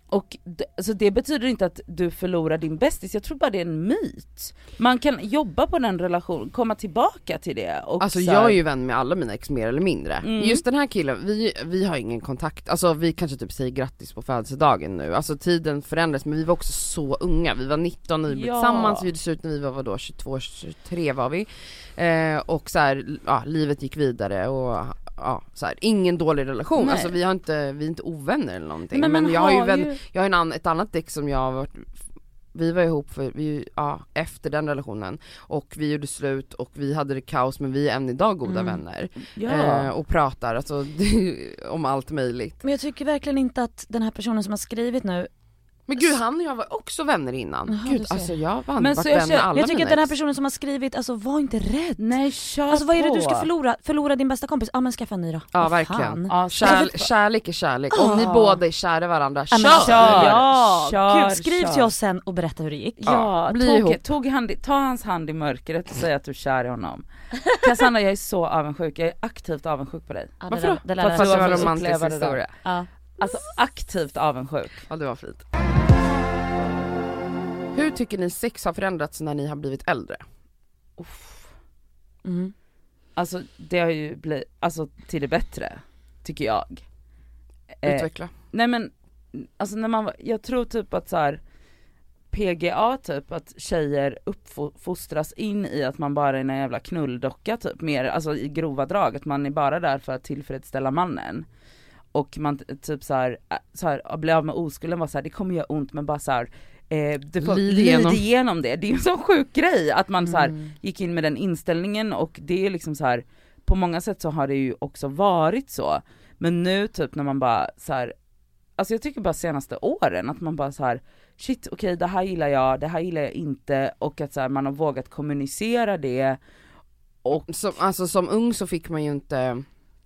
Och d- alltså det betyder inte att du förlorar din bästis, jag tror bara det är en myt. Man kan jobba på den relationen, komma tillbaka till det och Alltså så här- jag är ju vän med alla mina ex mer eller mindre. Mm. Just den här killen, vi, vi har ingen kontakt, alltså vi kanske typ säger grattis på födelsedagen nu, alltså tiden förändras men vi var också så unga, vi var 19 när vi blev Ja. tillsammans, vi gjorde slut när vi var vadå, 22, 23 var vi. Eh, och så här, ja, livet gick vidare och ja, så här, ingen dålig relation, Nej. alltså vi har inte, vi är inte ovänner eller någonting. Men, Men, jag har ju, vän, ju... jag har en annan, ett annat ex som jag har varit vi var ihop för, vi, ja, efter den relationen och vi gjorde slut och vi hade det kaos men vi är än idag goda Mm. vänner. Ja. Eh, och pratar alltså, om allt möjligt. Men jag tycker verkligen inte att den här personen som har skrivit nu Men gud han och jag var också vänner innan. Jaha, gud alltså jag har Men varit så jag vän med känner- alla jag tycker mina att den här personen som har skrivit, alltså var inte rädd. Nej kör Alltså vad är det på. du ska förlora? Förlora din bästa kompis? Ja men skaffa en ny då. Ja Vad verkligen. Ja, Kär, kärlek är kärlek, om ni Ah. båda är kära i varandra, Ja, kör! alltså, Kör, ja, kör, Gud, skriv kör. till oss sen och berätta hur det gick. Ja, Ja, bli tog, ihop. tog hand, ta hans hand i mörkret och säg att du är kär i honom. Cassandra jag är så avundsjuk, jag är aktivt avundsjuk på dig. Ja, Varför då? Det För att det du var en romantisk historia. Alltså aktivt avundsjuk. Ja det var fint. Hur tycker ni sex har förändrats när ni har blivit äldre? Uff. Mm. Alltså det har ju blivit, alltså till det bättre, tycker jag. Eh, Utveckla. nej men, alltså när man, var- jag tror typ att så här. PGA typ, att tjejer uppfostras in i att man bara är en jävla knulldocka typ, mer, alltså i grova drag, att man är bara där för att tillfredsställa mannen. Och man typ så här, så här att bli av med oskulden var så här, det kommer göra ont men bara så här, eh, du får Lid igenom. igenom. det, det är en sån sjuk grej att man så här, Mm. gick in med den inställningen och det är liksom så här på många sätt så har det ju också varit så. Men nu typ när man bara så här, alltså jag tycker bara senaste åren att man bara så här shit okej det här gillar jag, det här gillar jag inte och att så här, man har vågat kommunicera det och Som, alltså som ung så fick man ju inte,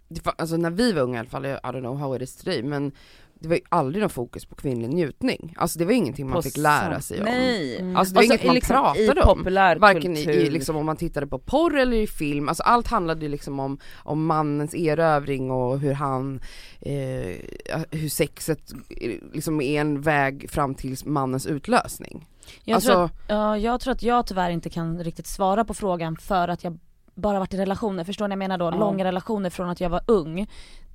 var, alltså när vi var unga i alla fall, I don't know how it is today, men det var ju aldrig någon fokus på kvinnlig njutning. Alltså det var ingenting man på fick lära sig om. Nej! Mm. Alltså det var Alltså, inget man liksom pratade i om. Varken i, i liksom om man tittade på porr eller i film, alltså allt handlade ju liksom om, om mannens erövring och hur han, eh, hur sexet eh, liksom är en väg fram till mannens utlösning. Jag, alltså, tror att, ja, jag tror att jag tyvärr inte kan riktigt svara på frågan för att jag bara varit i relationer, förstår ni vad jag menar då? Ja. Långa relationer från att jag var ung.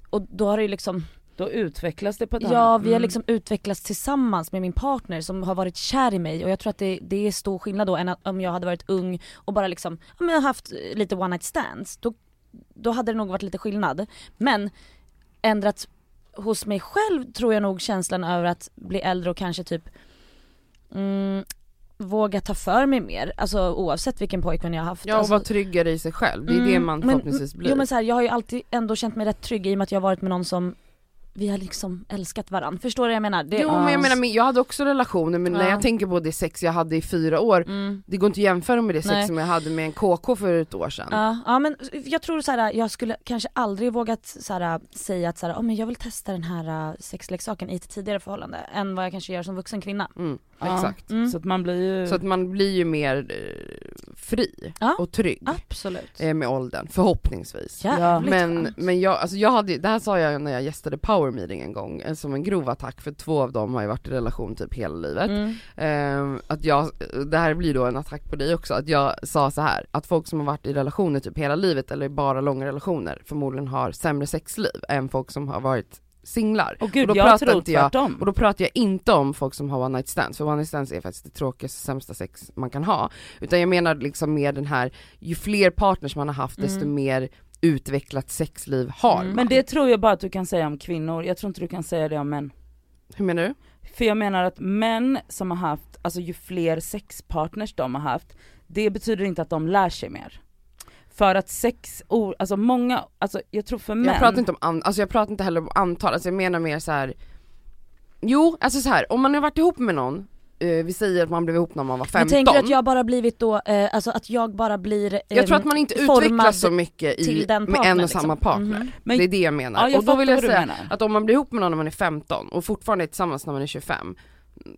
Och då har det ju liksom, Då utvecklas det på ett ja annat vi har mm. liksom utvecklats tillsammans med min partner som har varit kär i mig och jag tror att det, det är stor skillnad då än att, om jag hade varit ung och bara liksom, ja men haft lite one night stands. Då, då hade det nog varit lite skillnad. Men ändrat hos mig själv tror jag nog känslan över att bli äldre och kanske typ mm, våga ta för mig mer, alltså oavsett vilken pojkvän jag har haft. ja och alltså, vara tryggare i sig själv, det är det Mm, man men- förhoppningsvis blir. Jo men så här, jag har ju alltid ändå känt mig rätt trygg i och med att jag har varit med någon som vi har liksom älskat varandra. Förstår du vad jag menar? Det, jo men jag menar, men jag hade också relationer men när Ja. jag tänker på det sex jag hade i fyra år, mm. det går inte att jämföra med det sex Nej. som jag hade med en KK för ett år sedan. Ja, ja men jag tror så här, jag skulle kanske aldrig vågat så här, säga att så här, oh, men jag vill testa den här uh, sexleksaken i ett tidigare förhållande än vad jag kanske gör som vuxen kvinna. Mm, Ja. Exakt. Mm. Så att man blir ju... Så att man blir ju mer eh, fri Ja. och trygg Absolut. eh, med åldern, förhoppningsvis. Jävligt Men, men jag, alltså jag hade, det här sa jag när jag gästade Power Meeting en gång, eh, som en grov attack för två av dem har ju varit i relation typ hela livet. Mm. Ehm, att jag, det här blir då en attack på dig också, att jag sa så här att folk som har varit i relationer typ hela livet eller bara långa relationer förmodligen har sämre sexliv än folk som har varit singlar. och gud och då jag pratar inte jag- tvärtom. Och då pratar jag inte om folk som har one night stands, för one night stands är faktiskt det tråkigaste, sämsta sex man kan ha. Utan jag menar liksom med den här, ju fler partners man har haft desto Mm. mer utvecklat sexliv har Mm. man. Men det tror jag bara att du kan säga om kvinnor, jag tror inte du kan säga det om män. Hur menar du? För jag menar att män som har haft, alltså ju fler sexpartners de har haft, det betyder inte att de lär sig mer. För att sex, alltså många, alltså jag tror för män Jag pratar inte om an, alltså jag pratar inte heller om antal, alltså jag menar mer så här. Jo, alltså så här, om man har varit ihop med någon, eh, vi säger att man blev ihop när man var 15 Men tänker du att jag bara blivit då, eh, alltså att jag bara blir eh, Jag tror att man inte utvecklas så mycket i, den med en och samma liksom. partner. Mhm. Men- det är det jag menar. Ja, jag och då vill jag säga att om man blir ihop med någon när man är 15 och fortfarande är tillsammans när man är 25,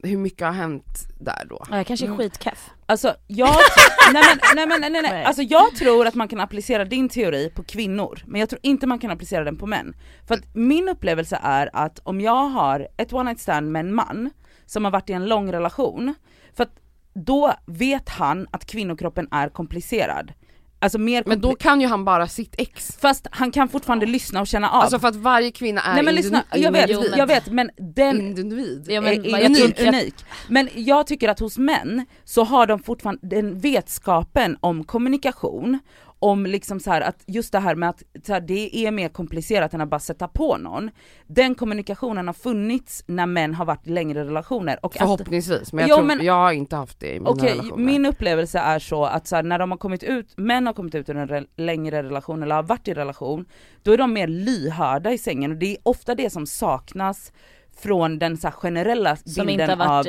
hur mycket har hänt där då? Ja, jag kanske är Mm. skitkeff. Alltså jag, nej men, nej men nej, nej, nej, Nej. alltså jag tror att man kan applicera din teori på kvinnor, men jag tror inte man kan applicera den på män. För att min upplevelse är att om jag har ett one night stand med en man som har varit i en lång relation, för att då vet han att kvinnokroppen är komplicerad. Alltså mer Men då kan ju han bara sitt ex. Fast han kan fortfarande lyssna och känna av. Alltså för att varje kvinna är Nej men lyssna, individ- jag vet, jag vet men den individ. Ja, men är, är unik, unik. Men jag tycker att hos män så har de fortfarande den vetskapen om kommunikation, om liksom så här att just det här med att här, det är mer komplicerat än att bara sätta på någon. Den kommunikationen har funnits när män har varit i längre relationer och att, Förhoppningsvis, men jag, Jo, tror, men- jag har inte haft det i mina Okej, relationer. min upplevelse är så att så här, när de har kommit ut, män har kommit ut ur en re- längre relation eller har varit i relation, då är de mer lyhörda i sängen och det är ofta det som saknas från den så här generella Som bilden inte har varit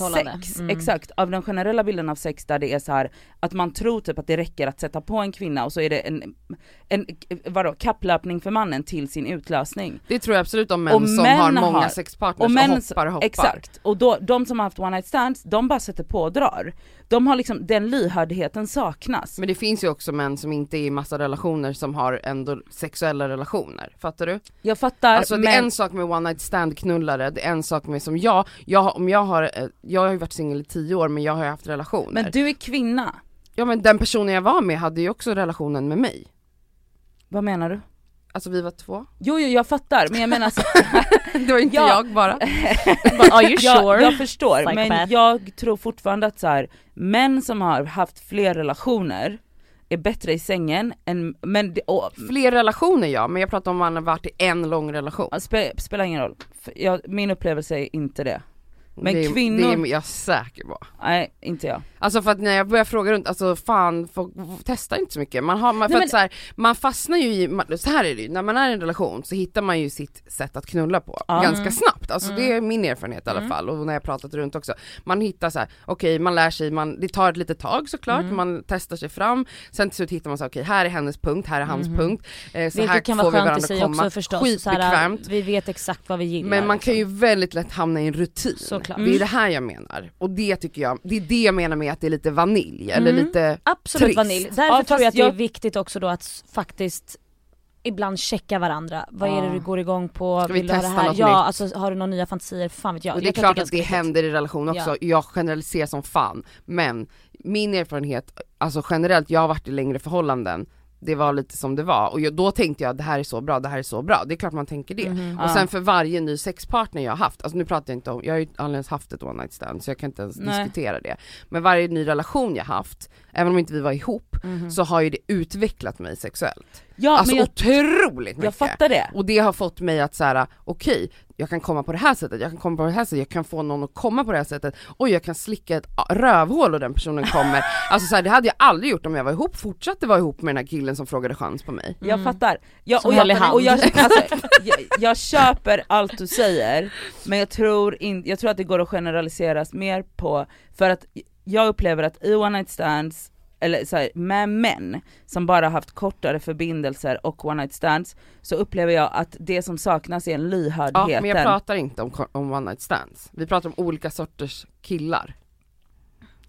av sex, Mm. exakt, av den generella bilden av sex där det är så här att man tror typ att det räcker att sätta på en kvinna och så är det en, en vadå, kapplöpning för mannen till sin utlösning. Det tror jag absolut om män Och som män har många har- sexpartners och och, hoppar och hoppar. Exakt, och då, de som har haft one night stands, de bara sätter på och drar. De har liksom, den lyhördheten saknas. Men det finns ju också män som inte är i massa relationer som har ändå sexuella relationer, fattar du? Jag fattar, Alltså det men är en sak med one night stand knullare, det är en sak med som jag, jag om jag har, eh, jag har ju varit singel i tio år men jag har ju haft relationer. men du är kvinna, Ja men den personen jag var med hade ju också relationen med mig. vad menar du? Alltså vi var två. Jo jo jag fattar, men jag menar så, Det var inte Ja. jag bara. Are you jag, sure? jag förstår, men Psychopath. jag tror fortfarande att så här, män som har haft fler relationer är bättre i sängen än, men det, och, Fler relationer ja, men jag pratar om man har varit i en lång relation. spe, spelar ingen roll, jag, min upplevelse är inte det. Men det, är- kvinnor- Det är jag säker på. Nej inte jag. Alltså för att när jag börjar fråga runt, alltså fan, folk testar inte så mycket. Man, har, man, för Nej, att så här, man fastnar ju i, man, så här är det ju, när man är i en relation så hittar man ju sitt sätt att knulla på Ja. ganska Mm. snabbt. Alltså det är min erfarenhet i alla Mm. fall och när jag pratat runt också. Man hittar så här, okej man lär sig, man, det tar ett litet tag såklart, Mm. man testar sig fram, sen till slut hittar man så här, okej här är hennes punkt, här är hans Mhm. punkt, eh, så här Vilket kan får vara skönt i sig komma, också förstås, så här, skitbekvämt. vi vet exakt vad vi gillar. Men man kan liksom. ju väldigt lätt hamna i en rutin. Såklart. Det är det här jag menar. Och det tycker jag, det är det jag menar med att det är lite vanilj, eller Mm. lite Absolut trist. vanilj, därför Ja, tror jag att det jag- är viktigt också då att faktiskt ibland checka varandra. Vad är det Ja. du går igång på? Ska vi Vill du ha det testa här? något Ja, nytt? alltså har du några nya fantasier? Fan vet jag. och det är jag klart att det ganska händer i relation också, Ja. jag generaliserar som fan. Men min erfarenhet, alltså generellt, jag har varit i längre förhållanden, det var lite som det var och jag, då tänkte jag det här är så bra, det här är så bra, det är klart man tänker det. Mhm. Och sen för varje ny sexpartner jag har haft, alltså nu pratar jag inte om, jag har ju aldrig ens haft ett one night stand så jag kan inte ens Nej. diskutera det. Men varje ny relation jag haft, även om inte vi var ihop, Mhm. så har ju det utvecklat mig sexuellt. Ja alltså men jag, otroligt mycket. jag fattar det. Och det har fått mig att säga okej, jag kan komma på det här sättet, jag kan komma på det här sättet, jag kan få någon att komma på det här sättet, oj jag kan slicka ett rövhål och den personen kommer. alltså så här, det hade jag aldrig gjort om jag var ihop, fortsatte vara ihop med den här killen som frågade chans på mig. Jag Mm. fattar. Jag, och jag, och jag, alltså, jag, jag köper allt du säger, men jag tror, in, jag tror att det går att generaliseras mer på, för att jag upplever att i one night stands, eller så här, med män som bara haft kortare förbindelser och one night stands, så upplever jag att det som saknas är en Ja lyhördheten. men jag pratar inte om, om one night stands, vi pratar om olika sorters killar.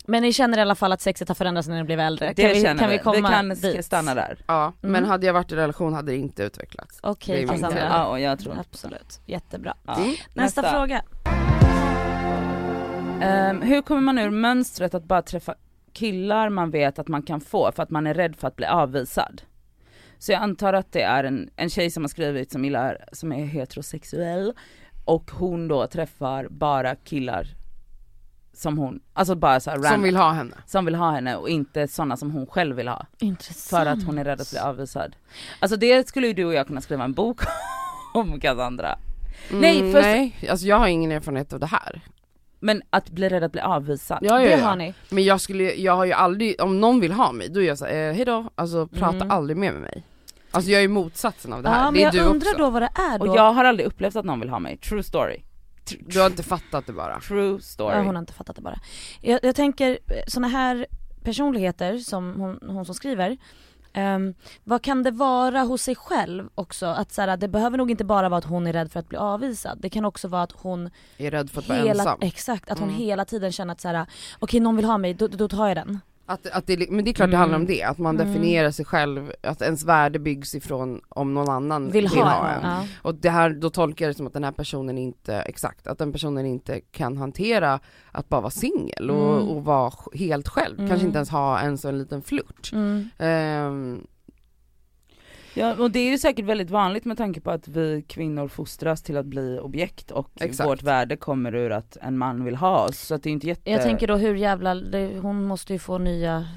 Men ni känner i alla fall att sexet har förändrats när ni blev äldre? det kan vi, känner kan vi vi, komma kan dit? stanna där. Ja, Mm. men hade jag varit i relation hade det inte utvecklats. Okej min Cassandra. Ja, och jag tror Absolut, jättebra. ja. Mm. Nästa, fråga. Ehm, hur kommer man ur mönstret att bara träffa killar man vet att man kan få för att man är rädd för att bli avvisad? Så jag antar att det är en, en tjej som har skrivit som gillar, som är heterosexuell och hon då träffar bara killar som hon, alltså bara så här random, Som vill ha henne. som vill ha henne och inte sådana som hon själv vill ha. Intressant. För att hon är rädd att bli avvisad. Alltså det skulle ju du och jag kunna skriva en bok om Cassandra. Nej, Mm, först- nej, alltså jag har ingen erfarenhet av det här. Men att bli rädd att bli avvisad. Ja, ja, Det har ni. Men jag skulle, jag har ju aldrig, om någon vill ha mig, då är jag såhär, eh, hejdå, alltså prata Mm. aldrig mer med mig. Alltså jag är motsatsen av det här, Ja men det är jag du undrar också. då vad det är då. Och jag har aldrig upplevt att någon vill ha mig, true story. Du har inte fattat det bara. True story. Ja, hon har inte fattat det bara. Jag, jag tänker såna här personligheter som hon, hon som skriver, ehm, vad kan det vara hos sig själv också? Att så här, det behöver nog inte bara vara att hon är rädd för att bli avvisad. Det kan också vara att hon Är rädd för att vara hela, ensam. exakt, att hon Mm. hela tiden känner att så här, okej någon vill ha mig, då, då tar jag den. Att, att det, men det är klart det Mm. handlar om det, att man Mm. definierar sig själv, att ens värde byggs ifrån om någon annan Vill, ha, en. en. Ja. Och det här, då tolkar jag det som att den här personen inte, exakt, att den personen inte kan hantera att bara vara singel och, Mm. och vara helt själv, Mm. kanske inte ens ha ens en liten flört. Mm. Ja och det är ju säkert väldigt vanligt med tanke på att vi kvinnor fostras till att bli objekt och Exakt. vårt värde kommer ur att en man vill ha oss. Så att det är inte jätte... Jag tänker då hur jävla, det, hon måste ju få nya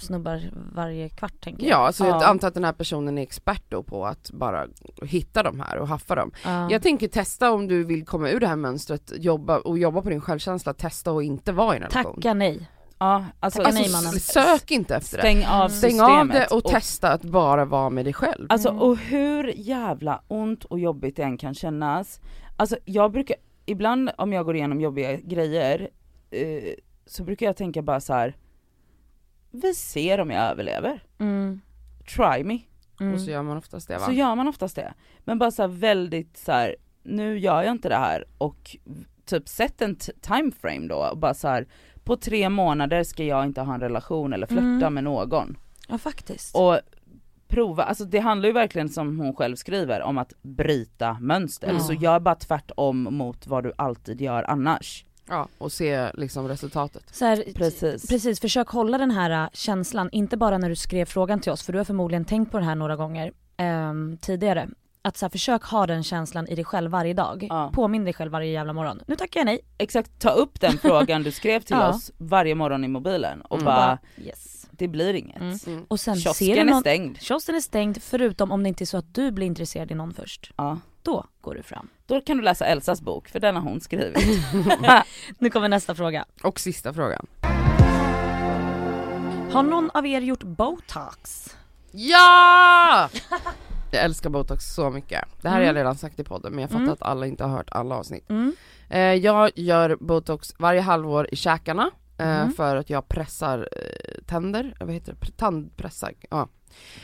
snubbar varje kvart tänker jag. ja, alltså jag Ja. antar att den här personen är expert då på att bara hitta de här och haffa dem. Ja. Jag tänker testa om du vill komma ur det här mönstret, jobba och jobba på din självkänsla, testa och inte vara i en relation. Tacka nej. Ja alltså, Tacka nej, alltså, mannen. Sök inte efter det. stäng av Stäng av det systemet och, testa att bara vara med dig själv. Alltså Mm. och hur jävla ont och jobbigt det än kan kännas, alltså jag brukar ibland om jag går igenom jobbiga grejer eh, så brukar jag tänka bara så här. vi ser om jag överlever. Mm. Try me. Mm. Och så gör man oftast det va? Så gör man oftast det. Men bara så här väldigt så här. nu gör jag inte det här och typ sätt en t- time frame då och bara så här. På tre månader ska jag inte ha en relation eller flirta Mm. med någon. Ja faktiskt. Och prova, alltså det handlar ju verkligen som hon själv skriver om att bryta mönster. Ja. Så gör bara tvärtom mot vad du alltid gör annars. Ja, och se liksom resultatet. så här, Precis. Precis, försök hålla den här äh, känslan, inte bara när du skrev frågan till oss, för du har förmodligen tänkt på det här några gånger ehm, tidigare. Att så här, försök ha den känslan i dig själv varje dag. Ja. Påminn dig själv varje jävla morgon. Nu tackar jag nej. Exakt, ta upp den frågan du skrev till Ja. oss varje morgon i mobilen och Mm. bara, yes. det blir inget. Mm. Mm. Och sen ser du Kiosken är någon... stängd. Kiosken är stängd, förutom om det inte är så att du blir intresserad i någon först. Ja. Då går du fram. Då kan du läsa Elsas bok, för den har hon skrivit. Nu kommer nästa fråga. Och sista frågan. Har någon av er gjort botox? Ja! Jag älskar botox så mycket. Det här har jag Mm. redan sagt i podden men jag fattar Mm. att alla inte har hört alla avsnitt. Mm. Eh, jag gör botox varje halvår i käkarna eh, Mhm. för att jag pressar eh, tänder, vad heter det? Pr- Tandpressar, ja.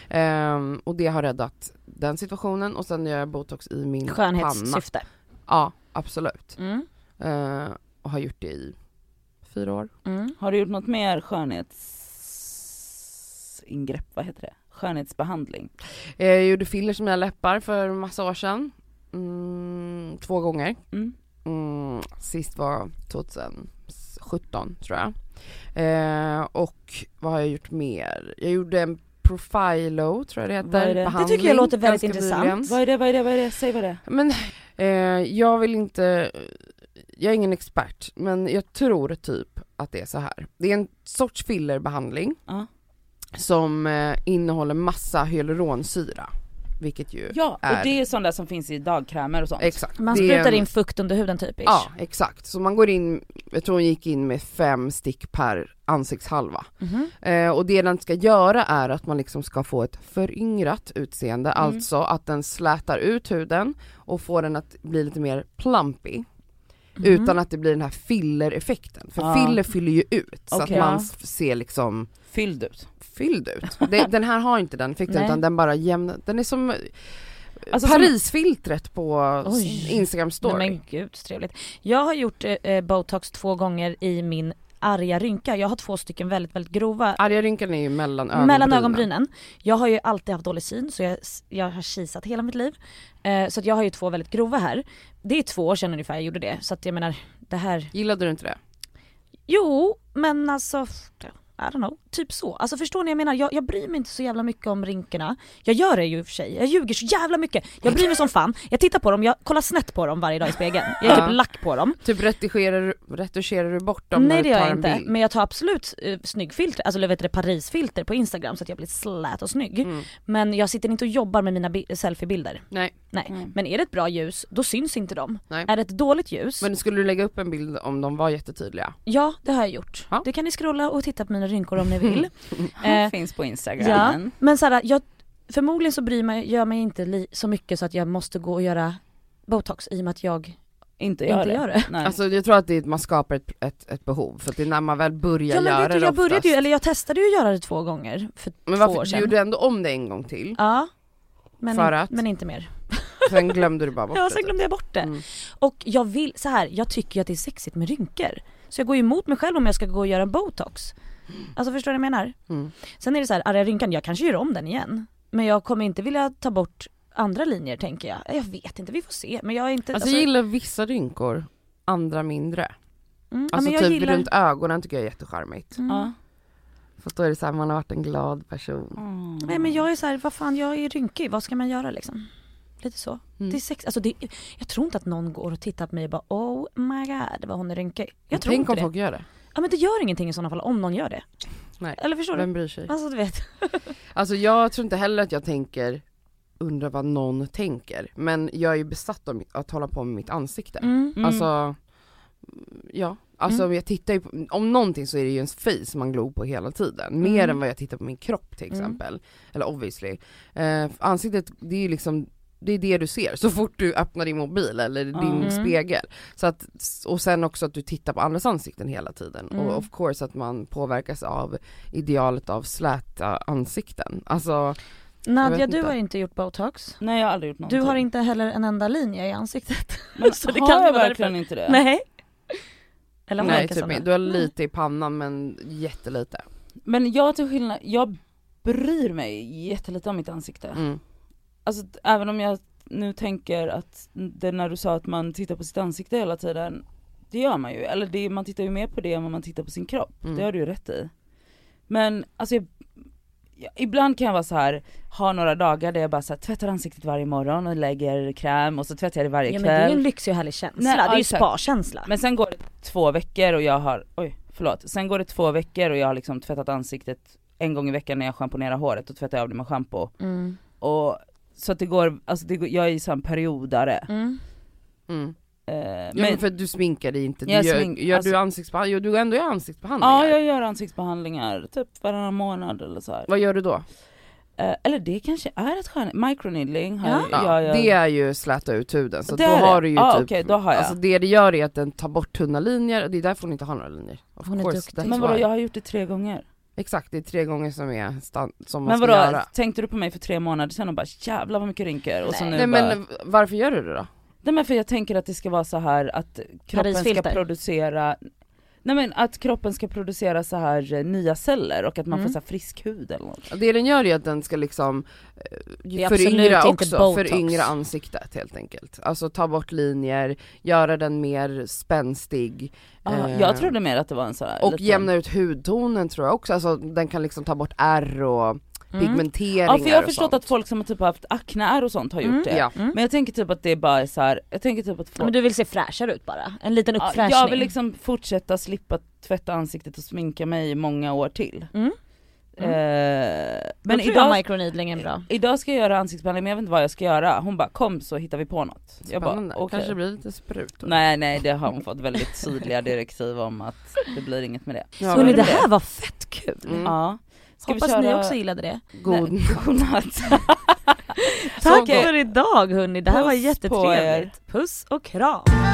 Ehm, och det har räddat den situationen och sen gör jag botox i min panna. Skönhetssyfte. Ja, absolut. Mm. Eh, och har gjort det i fyra år. Mm. Har du gjort något mer skönhetsingrepp, vad heter det? Skönhetsbehandling? Eh, Jag gjorde fillers i mina läppar för massa år sedan. Mm, två gånger. Mm. Mm, sist var 2017 tror jag. Eh, och vad har jag gjort mer? Jag gjorde en profilo tror jag det heter. Det? Det tycker jag låter väldigt intressant. Vad är det, vad är det, vad är det? Säg vad det är. Men eh, jag vill inte, jag är ingen expert men jag tror typ att det är så här. Det är en sorts fillerbehandling Ja. Som eh, innehåller massa hyaluronsyra. Vilket ju Ja, och är- det är sånt där som finns i dagkrämer och sånt. Exakt. Man sprutar en- in fukt under huden typ ish. Ja, exakt. Så man går in, jag tror hon gick in med fem stick per ansiktshalva. Mhm. Eh, och det den ska göra är att man liksom ska få ett föryngrat utseende, Mm. alltså att den slätar ut huden och får den att bli lite mer plumpy. Mhm. Utan att det blir den här filler-effekten. För Ja. filler fyller ju ut så Okej. att man s- ser liksom Fylld ut. fylld ut. Det, den här har inte den effekten Nej. utan den bara jämnar, den är som Alltså Parisfiltret på Oj. Instagram story. Nej men gud så trevligt. Jag har gjort eh, eh, botox två gånger i min arga rynka. Jag har två stycken väldigt, väldigt grova Arga rynkan är ju mellan ögonbrynen. mellan ögonbrynen. Jag har ju alltid haft dålig syn så jag, jag har kisat hela mitt liv. Eh, så att jag har ju två väldigt grova här. Det är två år sedan ungefär jag gjorde det så att jag menar det här Gillade du inte det? Jo, men alltså, I don't know, typ så. Alltså förstår ni jag menar? Jag, jag bryr mig inte så jävla mycket om rynkorna. Jag gör det ju i och för sig, jag ljuger så jävla mycket. Jag bryr mig som fan, jag tittar på dem, jag kollar snett på dem varje dag i spegeln. Jag är typ lack på dem. Typ retuscherar, du- retuscherar du bort dem när Nej det gör jag en inte, bild? men jag tar absolut uh, snyggfilter, alltså eller vet du, det, Parisfilter på instagram så att jag blir slät och snygg. Mm. Men jag sitter inte och jobbar med mina bi- selfiebilder. Nej, Nej. Mm. Men är det ett bra ljus, då syns inte de. nej. Är det ett dåligt ljus, Men skulle du lägga upp en bild om de var jättetydliga? ja det har jag gjort. Ja. Det kan ni scrolla och titta på mina rynkor om ni vill. Eh, Finns på instagram. Men såhär, jag, förmodligen så bryr mig, gör mig inte li, så mycket så att jag måste gå och göra botox i och med att jag Inte gör inte det. gör det. Nej. Alltså jag tror att det är, man skapar ett, ett, ett behov, för att det är när man väl börjar Ja men göra du, det jag började oftast. ju, eller jag testade ju att göra det två gånger för Men två år varför, du sedan. gjorde ändå om det en gång till, Ja. Men, För att? men inte mer. sen glömde du bara bort Ja det. sen glömde jag bort det. Mm. Och jag vill, så här, jag tycker ju att det är sexigt med rynkor. Så jag går ju emot mig själv om jag ska gå och göra botox. Alltså förstår du vad jag menar? Mm. Sen är det så här, arga rynkan, jag kanske gör om den igen. Men jag kommer inte vilja ta bort andra linjer tänker jag. Jag vet inte, vi får se. Men jag är inte... Alltså jag gillar vissa rynkor, andra mindre. mm, ja, Alltså men jag typ gillar... runt ögonen tycker jag är jättecharmigt. Mm. Ja. För då är det såhär, man har varit en glad person. Mm. Nej men jag är så här, vad fan jag är rynkig, vad ska man göra liksom? Lite så. Mm. Det är sex, alltså det, jag tror inte att någon går och tittar på mig och bara oh my god vad hon är rynkig. Jag tror Tänk inte om det. folk gör det. Ja men det gör ingenting i sådana fall om någon gör det. Nej. Eller förstår Vem du? bryr sig? Alltså du vet. Alltså jag tror inte heller att jag tänker, undrar vad någon tänker. Men jag är ju besatt av att hålla på med mitt ansikte. Mm. Mm. Alltså, ja. Alltså Mm. jag tittar ju på, om någonting så är det ju ens face man glor på hela tiden. Mer Mm. än vad jag tittar på min kropp till Mm. exempel. Eller obviously. Eh, ansiktet, det är ju liksom det är det du ser så fort du öppnar din mobil eller din Mm. spegel. Så att, och sen också att du tittar på andras ansikten hela tiden Mm. och of course att man påverkas av idealet av släta ansikten. Alltså, Nadja du inte. har inte gjort botox. Nej jag har aldrig gjort någonting. Du har inte heller en enda linje i ansiktet. Men så det har kan jag verkligen därför. inte det? Nej. Eller nej typ inte. Du har lite i pannan men jättelite. Men jag till skillnad, jag bryr mig jättelite om mitt ansikte. Mm. Alltså även om jag nu tänker att det när du sa att man tittar på sitt ansikte hela tiden, det gör man ju. Eller det, man tittar ju mer på det än vad man tittar på sin kropp. Mm. Det har du ju rätt i. Men alltså jag, jag, ibland kan jag vara så här ha några dagar där jag bara så här, tvättar ansiktet varje morgon och lägger kräm och så tvättar jag det varje Ja men det är ju kväll. en lyxig och härlig känsla, Nej, det är ja, ju spa-känsla. Men sen går det två veckor och jag har, oj förlåt, sen går det två veckor och jag har liksom tvättat ansiktet en gång i veckan när jag schamponerar håret och tvättar jag av det med schampo. Mm. Och så att det går, alltså det går, jag är ju sån periodare. Mm. Mm. Eh, Ja, men, men för att du sminkar dig inte, du Jag gör, smink- gör alltså- du ansiktsbehandling? Jo du ändå gör ansiktsbehandlingar. ja jag gör ansiktsbehandlingar typ varannan månad eller så här. Vad gör du då? Eh, eller det kanske är ett skön, microneedling har Ja. jag, Ja, jag, det är ju släta ut huden så Det då är det? har du ju Ja, typ, okej, då har jag. alltså det det gör är att den tar bort tunna linjer och det är därför hon inte har några linjer. Of Hon är course, duktig. that's Men vadå jag har gjort det tre gånger. Exakt, det är tre gånger som, är stan- som man Men ska vadå, göra. tänkte du på mig för tre månader sedan och bara jävlar vad mycket rynkor och så nu Nej bara, men varför gör du det då? Nej men för jag tänker att det ska vara så här att kroppen ska Parisfilter. producera Nej men att kroppen ska producera så här eh, nya celler och att man Mm. får så här frisk hud eller något. Det den gör är att den ska liksom eh, föryngra också, föryngra ansiktet helt enkelt. Alltså ta bort linjer, göra den mer spänstig. Ah, eh, jag trodde mer att det var en sån här Och liten- jämna ut hudtonen tror jag också, alltså den kan liksom ta bort ärr och. Pigmenteringar Ja för jag har förstått sånt. att folk som har typ haft akneär och sånt har gjort Mm. det. Ja. Mm. Men jag tänker typ att det är bara så här, jag tänker typ att Ja, folk Men du vill se fräschare ut bara, en liten Ja, uppfräschning. jag vill liksom fortsätta slippa tvätta ansiktet och sminka mig i många år till. Mm. Eh, men men idag, microneedling är bra. idag ska jag göra ansiktsbehandling men jag vet inte vad jag ska göra. Hon bara kom så hittar vi på något. Jag bara Spännande, okej. kanske blir lite sprutor. Nej nej det har hon fått väldigt tydliga direktiv om att det blir inget med det. Ja, Hörni det- här var fett kul. Mm. Ja. Ska Hoppas köra... ni också gillade det. God godnatt. Tack Okej. för idag hörni, det här var Puss på jättetrevligt. Puss och kram.